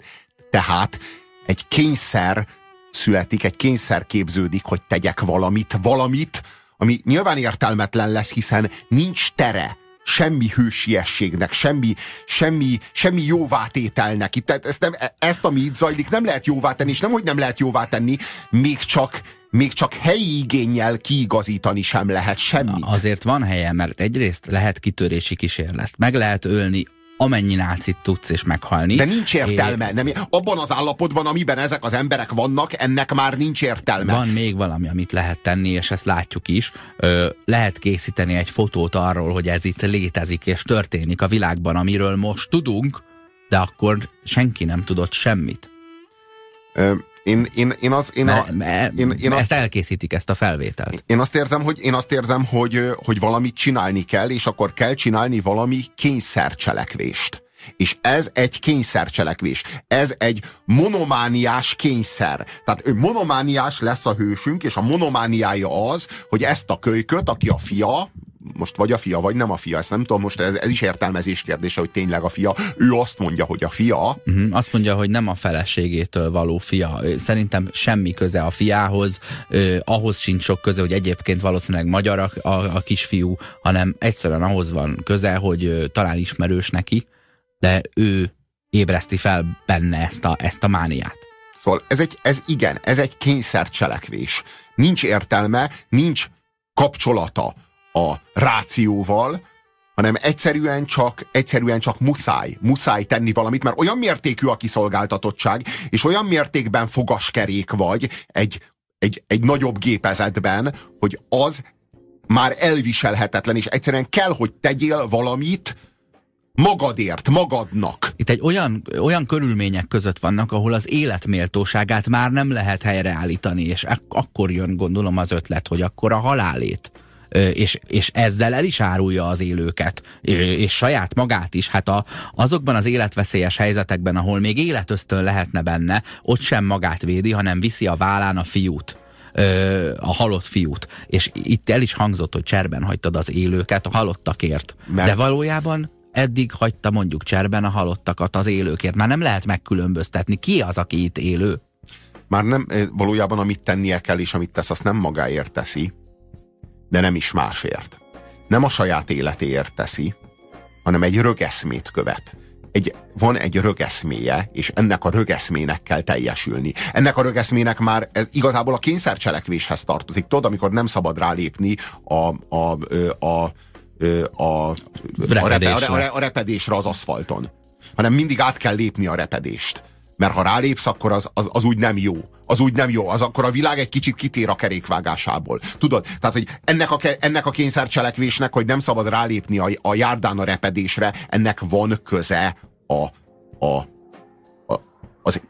Speaker 2: tehát egy kényszer születik, egy kényszer képződik, hogy tegyek valamit, valamit, ami nyilván értelmetlen lesz, hiszen nincs tere semmi hősiességnek, semmi, semmi, semmi jóvátételnek. Itt, ezt, nem, ezt, ami itt zajlik, nem lehet jóvá tenni, és nem, hogy nem lehet jóvá tenni, még csak, még csak helyi igényel kiigazítani sem lehet semmi.
Speaker 1: Azért van helye, mert egyrészt lehet kitörési kísérlet, meg lehet ölni amennyi nácit tudsz és meghalni.
Speaker 2: De nincs értelme. É... Nem, abban az állapotban, amiben ezek az emberek vannak, ennek már nincs értelme.
Speaker 1: Van még valami, amit lehet tenni, és ezt látjuk is. Ö, lehet készíteni egy fotót arról, hogy ez itt létezik és történik a világban, amiről most tudunk, de akkor senki nem tudott semmit.
Speaker 2: Ö, én, én, én, az, én, a,
Speaker 1: én, én ezt azt, elkészítik, ezt a felvételt.
Speaker 2: Én azt érzem, hogy, én azt érzem hogy, hogy valamit csinálni kell, és akkor kell csinálni valami kényszercselekvést. És ez egy kényszercselekvés. Ez egy monomániás kényszer. Tehát monomániás lesz a hősünk, és a monomániája az, hogy ezt a kölyköt, aki a fia, most vagy a fia, vagy nem a fia, ezt nem tudom, most ez, ez is értelmezés kérdése, hogy tényleg a fia. Ő azt mondja, hogy a fia.
Speaker 1: Uh-huh. Azt mondja, hogy nem a feleségétől való fia. Szerintem semmi köze a fiához, eh, ahhoz sincs sok köze, hogy egyébként valószínűleg magyar a, a, a kisfiú, hanem egyszerűen ahhoz van köze, hogy eh, talán ismerős neki, de ő ébreszti fel benne ezt a, ezt a mániát.
Speaker 2: Szóval ez egy, ez igen, ez egy kényszercselekvés. Nincs értelme, nincs kapcsolata a rációval, hanem egyszerűen csak, egyszerűen csak muszáj, muszáj tenni valamit, mert olyan mértékű a kiszolgáltatottság, és olyan mértékben fogaskerék vagy egy, egy, egy nagyobb gépezetben, hogy az már elviselhetetlen, és egyszerűen kell, hogy tegyél valamit magadért, magadnak.
Speaker 1: Itt egy olyan, olyan körülmények között vannak, ahol az életméltóságát már nem lehet helyreállítani, és ak- akkor jön gondolom az ötlet, hogy akkor a halálét és, és ezzel el is árulja az élőket, és saját magát is. Hát a, azokban az életveszélyes helyzetekben, ahol még életöztön lehetne benne, ott sem magát védi, hanem viszi a vállán a fiút a halott fiút. És itt el is hangzott, hogy cserben hagytad az élőket a halottakért. Mert... De valójában eddig hagyta mondjuk cserben a halottakat az élőkért. Már nem lehet megkülönböztetni. Ki az, aki itt élő?
Speaker 2: Már nem, valójában amit tennie kell, és amit tesz, azt nem magáért teszi, de nem is másért. Nem a saját életéért teszi, hanem egy rögeszmét követ. Egy, van egy rögeszméje, és ennek a rögeszmének kell teljesülni. Ennek a rögeszmének már ez igazából a kényszercselekvéshez tartozik. Tudod, amikor nem szabad rálépni a, a, a, a, a, repedésre. a, a, a repedésre az aszfalton, hanem mindig át kell lépni a repedést mert ha rálépsz, akkor az, az, az úgy nem jó. Az úgy nem jó. Az akkor a világ egy kicsit kitér a kerékvágásából. Tudod? Tehát, hogy ennek a, ennek a kényszercselekvésnek, hogy nem szabad rálépni a, a járdán a repedésre, ennek van köze a, a, a, az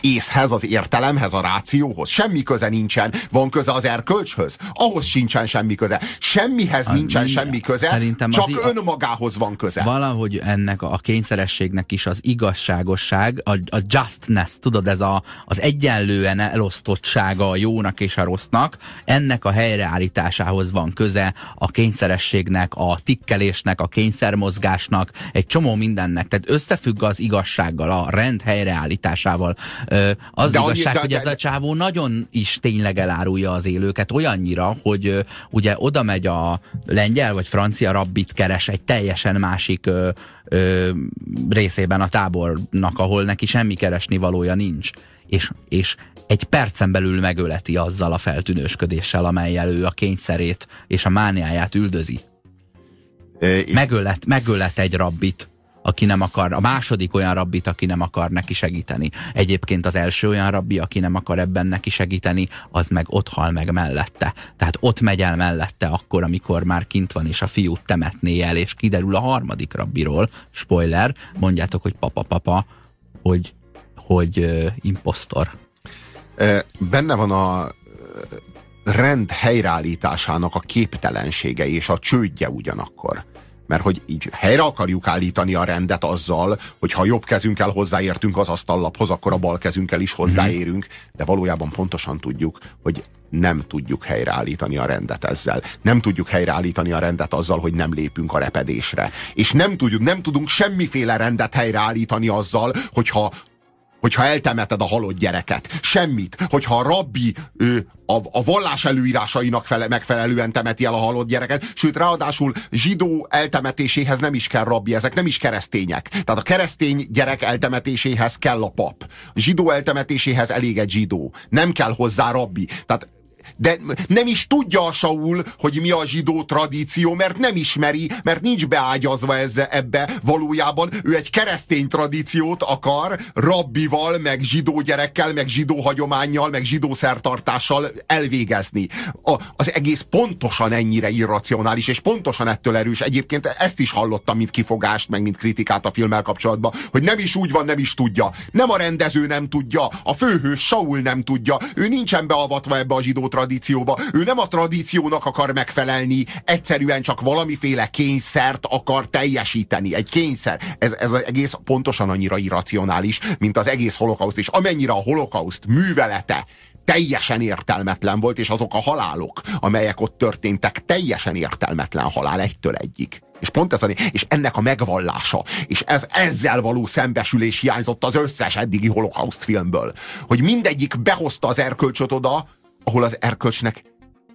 Speaker 2: észhez, az értelemhez, a rációhoz. Semmi köze nincsen. Van köze az erkölcshöz? Ahhoz sincsen semmi köze. Semmihez a, nincsen mi, semmi köze, Szerintem csak az önmagához van köze.
Speaker 1: Valahogy ennek a kényszerességnek is az igazságosság, a, a justness, tudod, ez a, az egyenlően elosztottsága a jónak és a rossznak, ennek a helyreállításához van köze a kényszerességnek, a tikkelésnek, a kényszermozgásnak, egy csomó mindennek. Tehát összefügg az igazsággal, a rend helyreállításával. Az de igazság, annyi, de, hogy ez a csávó nagyon is tényleg elárulja az élőket olyannyira, hogy ugye oda megy a lengyel vagy francia rabbit keres egy teljesen másik ö, ö, részében a tábornak, ahol neki semmi keresni valója nincs. És, és egy percen belül megöleti azzal a feltűnősködéssel, amelyel ő a kényszerét és a mániáját üldözi. Megölet, megölet egy rabbit aki nem akar, a második olyan rabbit, aki nem akar neki segíteni. Egyébként az első olyan rabbi, aki nem akar ebben neki segíteni, az meg ott hal meg mellette. Tehát ott megy el mellette akkor, amikor már kint van, és a fiút temetné el, és kiderül a harmadik rabbiról, spoiler, mondjátok, hogy papa-papa, hogy, hogy uh, impostor.
Speaker 2: Benne van a rend helyreállításának a képtelensége és a csődje ugyanakkor mert hogy így helyre akarjuk állítani a rendet azzal, hogy ha jobb kezünkkel hozzáértünk az asztallaphoz, akkor a bal kezünkkel is hozzáérünk, de valójában pontosan tudjuk, hogy nem tudjuk helyreállítani a rendet ezzel. Nem tudjuk helyreállítani a rendet azzal, hogy nem lépünk a repedésre. És nem tudjuk, nem tudunk semmiféle rendet helyreállítani azzal, hogyha hogyha eltemeted a halott gyereket. Semmit. Hogyha a rabbi ő, a, a vallás előírásainak fele, megfelelően temeti el a halott gyereket, sőt, ráadásul zsidó eltemetéséhez nem is kell rabbi, ezek nem is keresztények. Tehát a keresztény gyerek eltemetéséhez kell a pap. A zsidó eltemetéséhez elég egy zsidó. Nem kell hozzá rabbi. Tehát de nem is tudja a Saul, hogy mi a zsidó tradíció, mert nem ismeri, mert nincs beágyazva ezze, ebbe. Valójában ő egy keresztény tradíciót akar rabbival, meg zsidó gyerekkel, meg zsidó hagyományjal, meg zsidó szertartással elvégezni. A, az egész pontosan ennyire irracionális, és pontosan ettől erős. Egyébként ezt is hallottam, mint kifogást, meg mint kritikát a filmmel kapcsolatban, hogy nem is úgy van, nem is tudja. Nem a rendező nem tudja, a főhős Saul nem tudja, ő nincsen beavatva ebbe a zsidó tradícióba. Ő nem a tradíciónak akar megfelelni, egyszerűen csak valamiféle kényszert akar teljesíteni. Egy kényszer. Ez, ez egész pontosan annyira irracionális, mint az egész holokauszt. És amennyire a holokauszt művelete teljesen értelmetlen volt, és azok a halálok, amelyek ott történtek, teljesen értelmetlen halál egytől egyik. És pont ez a, és ennek a megvallása, és ez ezzel való szembesülés hiányzott az összes eddigi holokauszt filmből. Hogy mindegyik behozta az erkölcsöt oda, ahol az erkölcsnek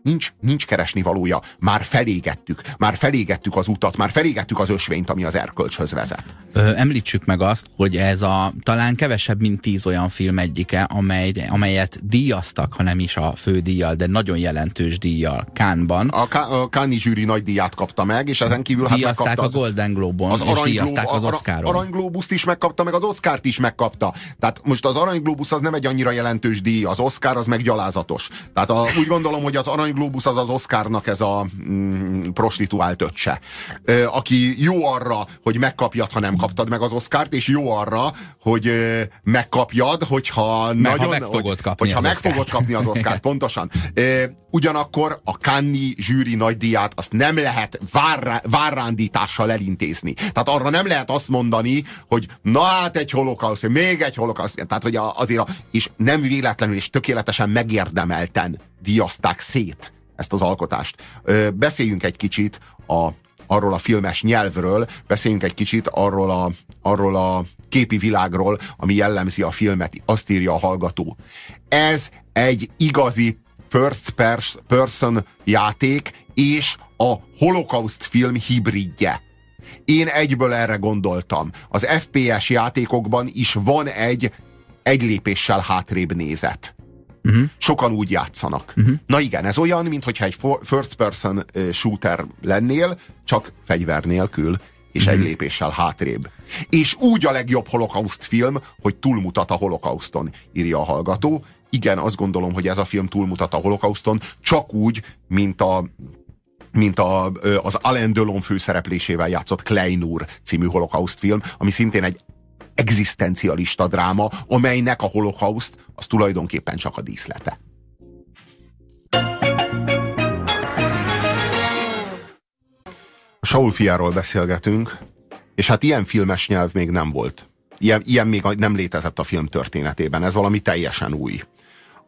Speaker 2: nincs, nincs keresni valója. Már felégettük, már felégettük az utat, már felégettük az ösvényt, ami az erkölcshöz vezet.
Speaker 1: Ö, említsük meg azt, hogy ez a talán kevesebb, mint tíz olyan film egyike, amely, amelyet díjaztak, ha nem is a fődíjjal, de nagyon jelentős díjjal Kánban.
Speaker 2: A, a Káni zsűri nagy díját kapta meg, és ezen kívül hát
Speaker 1: díjazták
Speaker 2: megkapta
Speaker 1: a Golden Globe-on, az és díjazták az Oscaron.
Speaker 2: Aranyglóbuszt is megkapta, meg az Oscárt is megkapta. Tehát most az Aranyglóbusz az nem egy annyira jelentős díj, az Oscar az meg gyalázatos. Tehát a, úgy gondolom, hogy az Aranyglóbusz az az Oscarnak ez a mm, prostituált öccse. Ö, aki jó arra, hogy megkapjad, ha nem kaptad meg az Oscárt, és jó arra, hogy ö, megkapjad, hogyha
Speaker 1: Meg, ha
Speaker 2: nagyon...
Speaker 1: meg fogod kapni
Speaker 2: hogyha meg fogod kapni az Oscárt, pontosan. Ö, ugyanakkor a Cannes zsűri nagydíját azt nem lehet várra, várrándítással elintézni. Tehát arra nem lehet azt mondani, hogy na hát egy holokauszt, még egy holokauszt. Tehát, hogy azért a, és nem véletlenül és tökéletesen megérdemelten díjazták szét ezt az alkotást. Beszéljünk egy kicsit a, arról a filmes nyelvről, beszéljünk egy kicsit arról a, arról a képi világról, ami jellemzi a filmet. Azt írja a hallgató. Ez egy igazi first pers- person játék, és a holokauszt film hibridje. Én egyből erre gondoltam. Az FPS játékokban is van egy egy lépéssel hátrébb nézet. Uh-huh. Sokan úgy játszanak. Uh-huh. Na igen, ez olyan, mintha egy first person shooter lennél, csak fegyver nélkül, és uh-huh. egy lépéssel hátrébb. És úgy a legjobb holokauszt film, hogy túlmutat a holokauszton, írja a hallgató. Igen, azt gondolom, hogy ez a film túlmutat a holokauszton, csak úgy, mint a mint a, az Alain Delon főszereplésével játszott Klein úr című holokauszt film, ami szintén egy egzisztencialista dráma, amelynek a holokauszt az tulajdonképpen csak a díszlete. A Saul fiáról beszélgetünk, és hát ilyen filmes nyelv még nem volt. Ilyen, ilyen még nem létezett a film történetében. Ez valami teljesen új.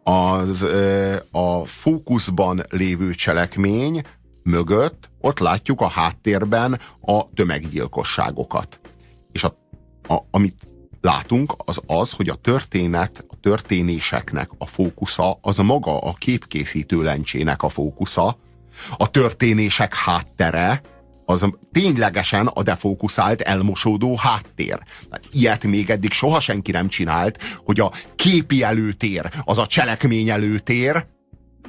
Speaker 2: Az a fókuszban lévő cselekmény mögött ott látjuk a háttérben a tömeggyilkosságokat. A, a, amit látunk, az az, hogy a történet, a történéseknek a fókusza, az maga a képkészítő lencsének a fókusza, a történések háttere, az ténylegesen a defókuszált, elmosódó háttér. Tehát ilyet még eddig soha senki nem csinált, hogy a képi előtér az a cselekmény előtér,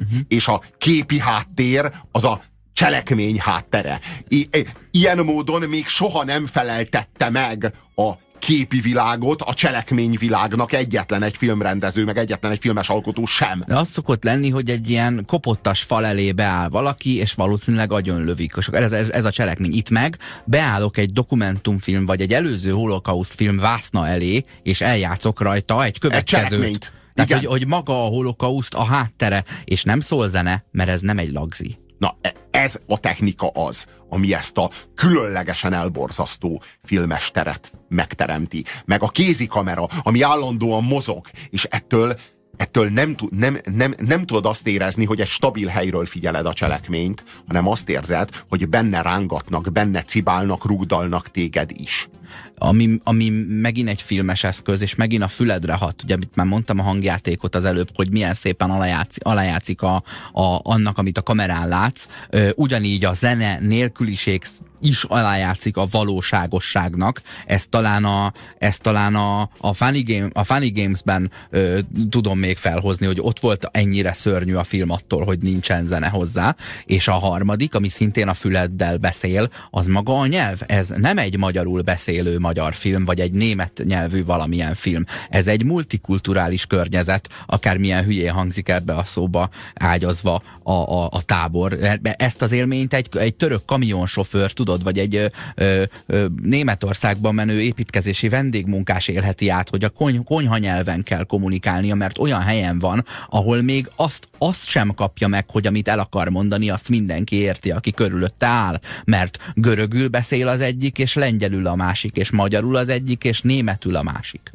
Speaker 2: uh-huh. és a képi háttér az a cselekmény háttere. I- i- ilyen módon még soha nem feleltette meg a képi világot a cselekményvilágnak egyetlen egy filmrendező, meg egyetlen egy filmes alkotó sem.
Speaker 1: De az szokott lenni, hogy egy ilyen kopottas fal elé beáll valaki, és valószínűleg agyonlövik. Ez, ez, ez a cselekmény. Itt meg beállok egy dokumentumfilm, vagy egy előző holokauszt film vászna elé, és eljátszok rajta egy következőt.
Speaker 2: cselekményt.
Speaker 1: Tehát,
Speaker 2: Igen.
Speaker 1: hogy, hogy maga a holokauszt a háttere, és nem szól zene, mert ez nem egy lagzi.
Speaker 2: Na, e- ez a technika az, ami ezt a különlegesen elborzasztó filmes teret megteremti. Meg a kézikamera, ami állandóan mozog, és ettől ettől nem, nem, nem, nem tudod azt érezni, hogy egy stabil helyről figyeled a cselekményt, hanem azt érzed, hogy benne rángatnak, benne cibálnak, rugdalnak téged is.
Speaker 1: Ami, ami megint egy filmes eszköz, és megint a füledre hat. Ugye, amit már mondtam a hangjátékot az előbb, hogy milyen szépen alájátszik, alájátszik a, a, annak, amit a kamerán látsz. Ugyanígy a zene nélküliség is alájátszik a valóságosságnak. Ez talán a, ez talán a, a, Funny, Game, a Funny Games-ben ö, tudom még felhozni, hogy ott volt ennyire szörnyű a film attól, hogy nincsen zene hozzá. És a harmadik, ami szintén a füleddel beszél, az maga a nyelv. Ez nem egy magyarul beszélő magyar film, vagy egy német nyelvű valamilyen film. Ez egy multikulturális környezet, akármilyen hülyén hangzik ebbe a szóba ágyazva a, a, a tábor. Ezt az élményt egy, egy török kamionsofőr, tudod, vagy egy ö, ö, ö, Németországban menő építkezési vendégmunkás élheti át, hogy a kony, konyha nyelven kell kommunikálnia, mert olyan helyen van, ahol még azt, azt sem kapja meg, hogy amit el akar mondani, azt mindenki érti, aki körülötte áll. Mert görögül beszél az egyik, és lengyelül a másik, és magyarul az egyik, és németül a másik.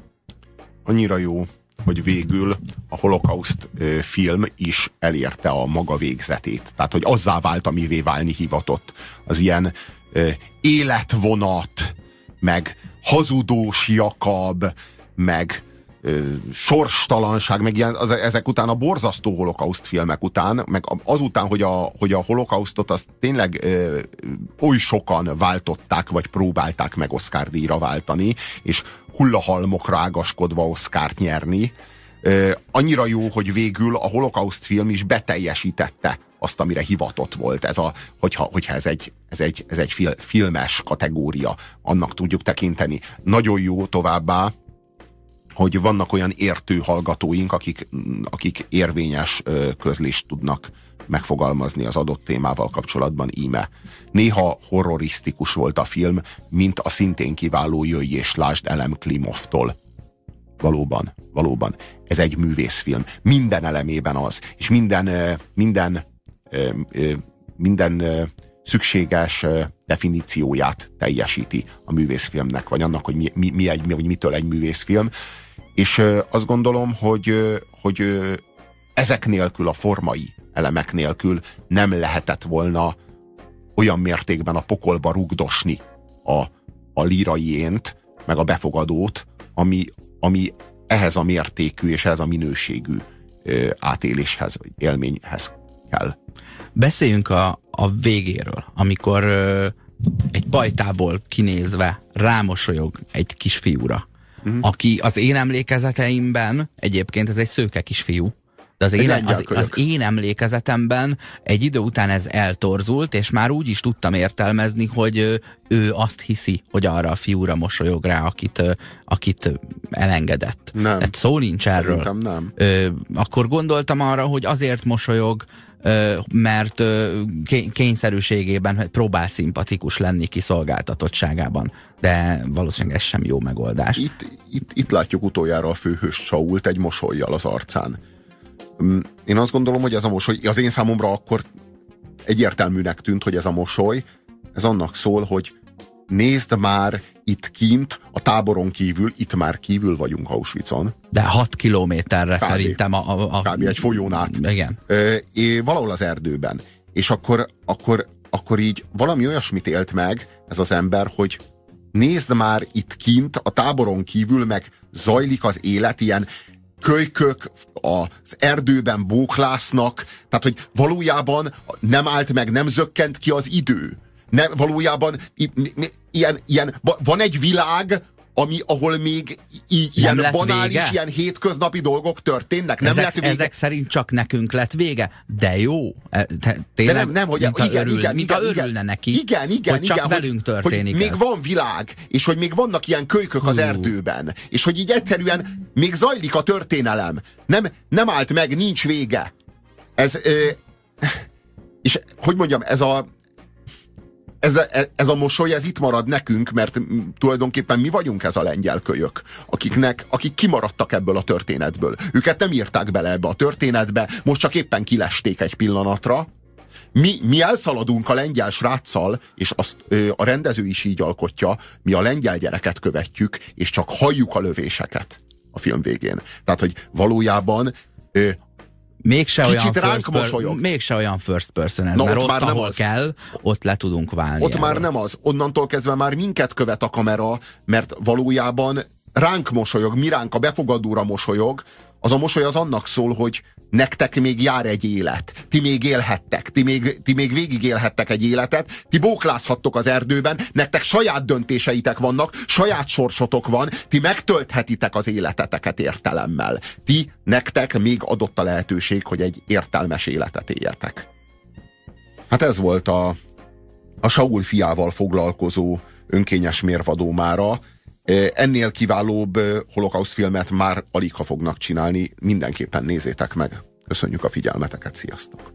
Speaker 2: Annyira jó, hogy végül a holokauszt film is elérte a maga végzetét. Tehát, hogy azzá vált, amivé válni hivatott. Az ilyen ö, életvonat, meg hazudós Jakab, meg sorstalanság, meg ilyen, az, ezek után a borzasztó holokauszt filmek után, meg azután, hogy a, hogy a holokausztot azt tényleg ö, oly sokan váltották, vagy próbálták meg Oscar díjra váltani, és hullahalmokra ágaskodva Oscárt nyerni, ö, annyira jó, hogy végül a holokauszt film is beteljesítette azt, amire hivatott volt. Ez a, hogyha, hogyha ez egy, ez egy, ez egy fil, filmes kategória, annak tudjuk tekinteni. Nagyon jó továbbá, hogy vannak olyan értő hallgatóink, akik, akik érvényes közlést tudnak megfogalmazni az adott témával kapcsolatban íme. Néha horrorisztikus volt a film, mint a szintén kiváló Jöjj és Lásd Elem Klimovtól. Valóban, valóban. Ez egy művészfilm. Minden elemében az. És minden, minden, minden ö, szükséges definícióját teljesíti a művészfilmnek, vagy annak, hogy mi, mi, mi egy, mi, hogy mitől egy művészfilm. És azt gondolom, hogy, hogy ezek nélkül, a formai elemek nélkül nem lehetett volna olyan mértékben a pokolba rugdosni a, a líraiént, meg a befogadót, ami, ami ehhez a mértékű és ehhez a minőségű átéléshez, vagy élményhez kell.
Speaker 1: Beszéljünk a, a végéről, amikor ö, egy pajtából kinézve rámosolyog egy kisfiúra, mm. aki az én emlékezeteimben egyébként ez egy szőke kisfiú, de az én, az, az én emlékezetemben egy idő után ez eltorzult, és már úgy is tudtam értelmezni, hogy ő azt hiszi, hogy arra a fiúra mosolyog rá, akit, akit elengedett.
Speaker 2: Nem.
Speaker 1: Tehát szó nincs erről.
Speaker 2: Szerintem nem.
Speaker 1: Ö, akkor gondoltam arra, hogy azért mosolyog, mert kényszerűségében próbál szimpatikus lenni kiszolgáltatottságában. De valószínűleg ez sem jó megoldás.
Speaker 2: Itt, itt, itt látjuk utoljára a főhős Sault egy mosolyjal az arcán. Mm, Én azt gondolom, hogy ez a mosoly, az én számomra akkor egyértelműnek tűnt, hogy ez a mosoly, ez annak szól, hogy nézd már itt kint, a táboron kívül, itt már kívül vagyunk Auschwitzon,
Speaker 1: De 6 kilométerre szerintem a, a, a...
Speaker 2: kb. egy folyón át.
Speaker 1: Igen.
Speaker 2: É, valahol az erdőben. És akkor, akkor, akkor így valami olyasmit élt meg ez az ember, hogy nézd már itt kint, a táboron kívül meg zajlik az élet, ilyen kölykök az erdőben bóklásznak, tehát hogy valójában nem állt meg, nem zökkent ki az idő. Nem, valójában ilyen, ilyen, va- van egy világ, ami, ahol még így, ilyen banális, ilyen hétköznapi dolgok történnek. Nem
Speaker 1: ezek,
Speaker 2: lett vége.
Speaker 1: ezek szerint csak nekünk lett vége, de jó. E, Te, tényleg,
Speaker 2: De nem, nem, hogy
Speaker 1: mint ha
Speaker 2: igen,
Speaker 1: örül,
Speaker 2: igen,
Speaker 1: mint
Speaker 2: igen,
Speaker 1: ha
Speaker 2: igen.
Speaker 1: örülne neki,
Speaker 2: igen, igen,
Speaker 1: hogy csak
Speaker 2: igen,
Speaker 1: velünk
Speaker 2: hogy,
Speaker 1: történik
Speaker 2: hogy
Speaker 1: ez.
Speaker 2: még van világ, és hogy még vannak ilyen kölykök az erdőben, és hogy így egyszerűen még zajlik a történelem. Nem, nem állt meg, nincs vége. Ez, ö, és hogy mondjam, ez a ez a, ez a mosoly, ez itt marad nekünk, mert tulajdonképpen mi vagyunk ez a lengyel kölyök, akiknek, akik kimaradtak ebből a történetből. Őket nem írták bele ebbe a történetbe, most csak éppen kilesték egy pillanatra, Mi, mi elszaladunk a lengyel sráccal, és azt ö, a rendező is így alkotja, mi a lengyel gyereket követjük, és csak halljuk a lövéseket a film végén. Tehát, hogy valójában ö,
Speaker 1: Mégse
Speaker 2: Kicsit
Speaker 1: olyan,
Speaker 2: ránk
Speaker 1: first
Speaker 2: mosolyog.
Speaker 1: mégse olyan first person ez,
Speaker 2: Na,
Speaker 1: mert
Speaker 2: ott
Speaker 1: ott,
Speaker 2: már nem
Speaker 1: ahol
Speaker 2: az.
Speaker 1: kell, ott le tudunk válni.
Speaker 2: Ott már nem az. Onnantól kezdve már minket követ a kamera, mert valójában ránk mosolyog, mi ránk a befogadóra mosolyog, az a mosoly az annak szól, hogy nektek még jár egy élet. Ti még élhettek. Ti még, ti még végigélhettek egy életet. Ti bóklázhattok az erdőben. Nektek saját döntéseitek vannak, saját sorsotok van. Ti megtölthetitek az életeteket értelemmel. Ti, nektek még adott a lehetőség, hogy egy értelmes életet éljetek. Hát ez volt a, a Saul fiával foglalkozó önkényes mérvadó mára. Ennél kiválóbb holokausz-filmet már alig ha fognak csinálni, mindenképpen nézzétek meg. Köszönjük a figyelmeteket, sziasztok!